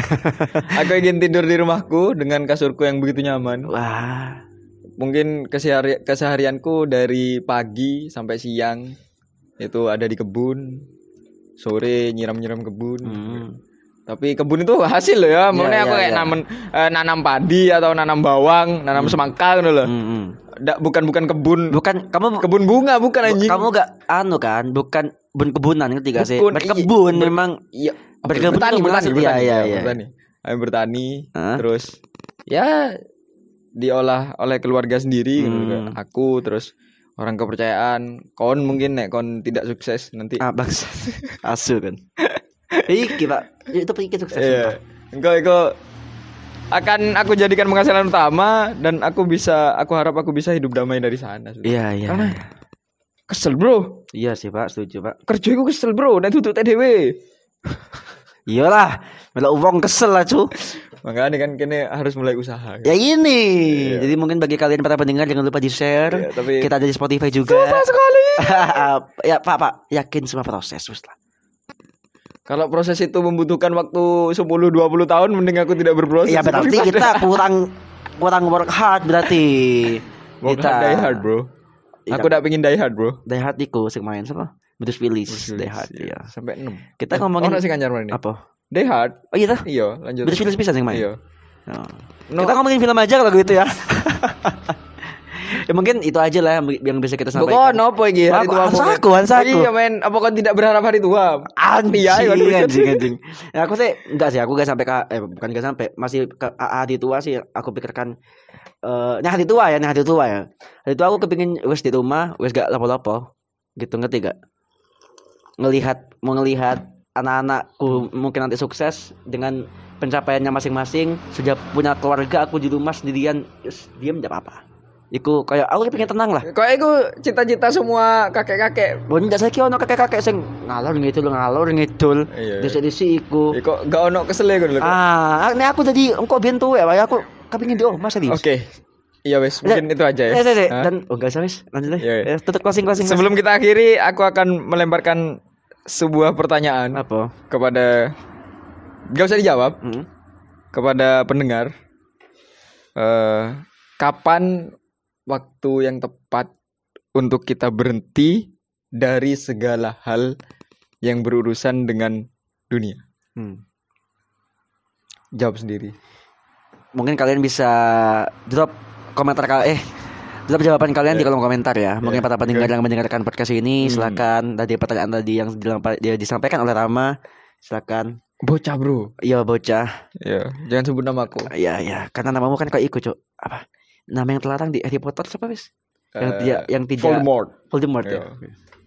Speaker 1: aku ingin tidur di rumahku dengan kasurku yang begitu nyaman.
Speaker 2: Wah.
Speaker 1: Mungkin kesehari keseharianku dari pagi sampai siang itu ada di kebun. Sore nyiram-nyiram kebun.
Speaker 2: Hmm.
Speaker 1: Tapi kebun itu hasil loh ya.
Speaker 2: Iya,
Speaker 1: aku
Speaker 2: iya,
Speaker 1: kayak
Speaker 2: iya.
Speaker 1: nanam eh, nanam padi atau nanam bawang, nanam semangka gitu loh.
Speaker 2: Hmm, hmm.
Speaker 1: Da- bukan bukan kebun
Speaker 2: Bukan kamu
Speaker 1: kebun bunga bukan anjing.
Speaker 2: kamu gak anu kan, bukan bun kebunan gak sih? Berkebun
Speaker 1: iya. Ber-
Speaker 2: memang
Speaker 1: Iya,
Speaker 2: Berkebun
Speaker 1: bertani, bertani, bertani,
Speaker 2: Iya, iya,
Speaker 1: ya,
Speaker 2: iya.
Speaker 1: bertani. Ayo bertani,
Speaker 2: Hah?
Speaker 1: terus ya diolah oleh keluarga sendiri gitu.
Speaker 2: Hmm.
Speaker 1: Aku terus orang kepercayaan, kon mungkin nek kon tidak sukses nanti.
Speaker 2: ah bangsa. Asu kan. Iki, Pak. Itu pikir sukses.
Speaker 1: Iya. Engkau engkau akan aku jadikan penghasilan utama dan aku bisa aku harap aku bisa hidup damai dari sana. sudah.
Speaker 2: Iya, iya.
Speaker 1: Karena-
Speaker 2: iya.
Speaker 1: Kesel, Bro.
Speaker 2: Iya sih, Pak, setuju, Pak.
Speaker 1: Kerja iku kesel, Bro. Nek tutup TDW.
Speaker 2: Iyalah, melok uang kesel lah, cu.
Speaker 1: Makanya kan kini harus mulai usaha.
Speaker 2: Ya ini.
Speaker 1: Iya.
Speaker 2: Jadi mungkin bagi kalian para pendengar jangan lupa di-share.
Speaker 1: Iya, tapi-
Speaker 2: Kita ada di Spotify juga.
Speaker 1: Susah sekali.
Speaker 2: ya, Pak, Pak, yakin semua proses, lah.
Speaker 1: Kalau proses itu membutuhkan waktu 10 20 tahun mending aku tidak berproses.
Speaker 2: Iya, berarti kita kurang kurang work hard berarti.
Speaker 1: Work
Speaker 2: kita
Speaker 1: hard, die hard, Bro.
Speaker 2: Iya.
Speaker 1: Aku udah pengen die hard, Bro.
Speaker 2: Die hard iku sing main siapa? Bruce Willis, Die hard
Speaker 1: Iya,
Speaker 2: ya.
Speaker 1: Sampai 6.
Speaker 2: Kita ngomongin
Speaker 1: Oh, sing anyar mana ini?
Speaker 2: apa?
Speaker 1: Die hard.
Speaker 2: Oh iya, dah.
Speaker 1: Iya, lanjut.
Speaker 2: Bruce Willis bisa sing main.
Speaker 1: Iya.
Speaker 2: Oh.
Speaker 1: No.
Speaker 2: Kita ngomongin film aja kalau gitu ya. ya mungkin itu aja lah yang, yang bisa kita
Speaker 1: Kok
Speaker 2: sampaikan.
Speaker 1: nopo iki hari
Speaker 2: Aku-
Speaker 1: tua
Speaker 2: aku, harus aku.
Speaker 1: Iya men, apa kau tidak berharap hari tua?
Speaker 2: Anjing,
Speaker 1: iya.
Speaker 2: anjing, anjing. Ya, aku sih enggak sih, aku gak sampai ke eh bukan gak sampai, masih ke hari tua sih aku pikirkan eh nah hari tua ya, nah hari tua ya. Hari tua aku kepingin wes di rumah, wes gak lapo-lapo. Gitu ngerti gak? Ngelihat mau ngelihat anak-anakku mungkin nanti sukses dengan pencapaiannya masing-masing, sudah punya keluarga, aku di rumah sendirian, yes, diem gak apa-apa. Iku kayak aku pengen tenang lah.
Speaker 1: Kok itu cita-cita semua kakek-kakek.
Speaker 2: Bon, ndak saiki ono kakek-kakek sing ngalor ngidul ngalor ngidul.
Speaker 1: Iya.
Speaker 2: Disi-disi iku.
Speaker 1: Eh, kok gak ono kesel ya lho.
Speaker 2: Ah, ini aku tadi engkau bintu ya, Pak. aku kepingin di oh, masa di.
Speaker 1: Oke. Iya wes, mungkin itu aja ya.
Speaker 2: Eh, eh, eh, dan oh enggak usah wis, lanjut deh.
Speaker 1: Iya, iya.
Speaker 2: Eh, tutup closing closing.
Speaker 1: Sebelum kita akhiri, aku akan melemparkan sebuah pertanyaan
Speaker 2: apa?
Speaker 1: kepada gak usah dijawab
Speaker 2: Hmm.
Speaker 1: kepada pendengar. Eh, kapan waktu yang tepat untuk kita berhenti dari segala hal yang berurusan dengan dunia?
Speaker 2: Hmm.
Speaker 1: Jawab sendiri.
Speaker 2: Mungkin kalian bisa drop komentar kalian eh drop jawaban kalian di kolom komentar ya. Mungkin
Speaker 1: Ya,
Speaker 2: para pendengar
Speaker 1: oke.
Speaker 2: yang mendengarkan podcast ini
Speaker 1: Hmm.
Speaker 2: silakan tadi pertanyaan tadi yang disampaikan oleh Rama silakan.
Speaker 1: Bocah bro.
Speaker 2: Iya bocah.
Speaker 1: Ya, jangan sebut namaku.
Speaker 2: Iya iya, karena namamu kan kau ikut, Cuk. Apa? Nama yang terlarang di Harry Potter siapa, Wis? Yang tidak yang tidak
Speaker 1: Voldemort.
Speaker 2: Voldemort ya.
Speaker 1: Iya.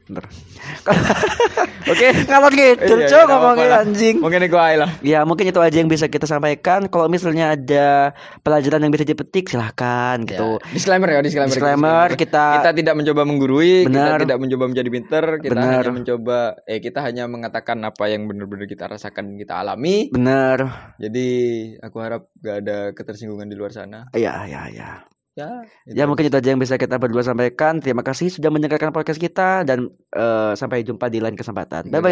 Speaker 2: Bentar.
Speaker 1: Oke.
Speaker 2: Ngalor gitu,
Speaker 1: Iya, iya, apa-apa lah.
Speaker 2: anjing.
Speaker 1: Mungkin itu aja lah.
Speaker 2: Ya mungkin itu aja yang bisa kita sampaikan. Kalau misalnya ada pelajaran yang bisa dipetik silahkan gitu.
Speaker 1: Ya, Disclaimer ya, disclaimer.
Speaker 2: Disclaimer kita,
Speaker 1: kita tidak mencoba menggurui, kita
Speaker 2: Benar.
Speaker 1: tidak mencoba menjadi pinter, kita
Speaker 2: Benar.
Speaker 1: hanya mencoba eh kita hanya mengatakan apa yang benar-benar kita rasakan, kita alami.
Speaker 2: bener.
Speaker 1: Jadi aku harap gak ada ketersinggungan di luar sana.
Speaker 2: Ya ya ya.
Speaker 1: Ya.
Speaker 2: Ya mungkin itu aja yang bisa kita berdua sampaikan. Terima kasih sudah mendengarkan podcast kita dan eh, sampai jumpa di lain kesempatan. Bye bye.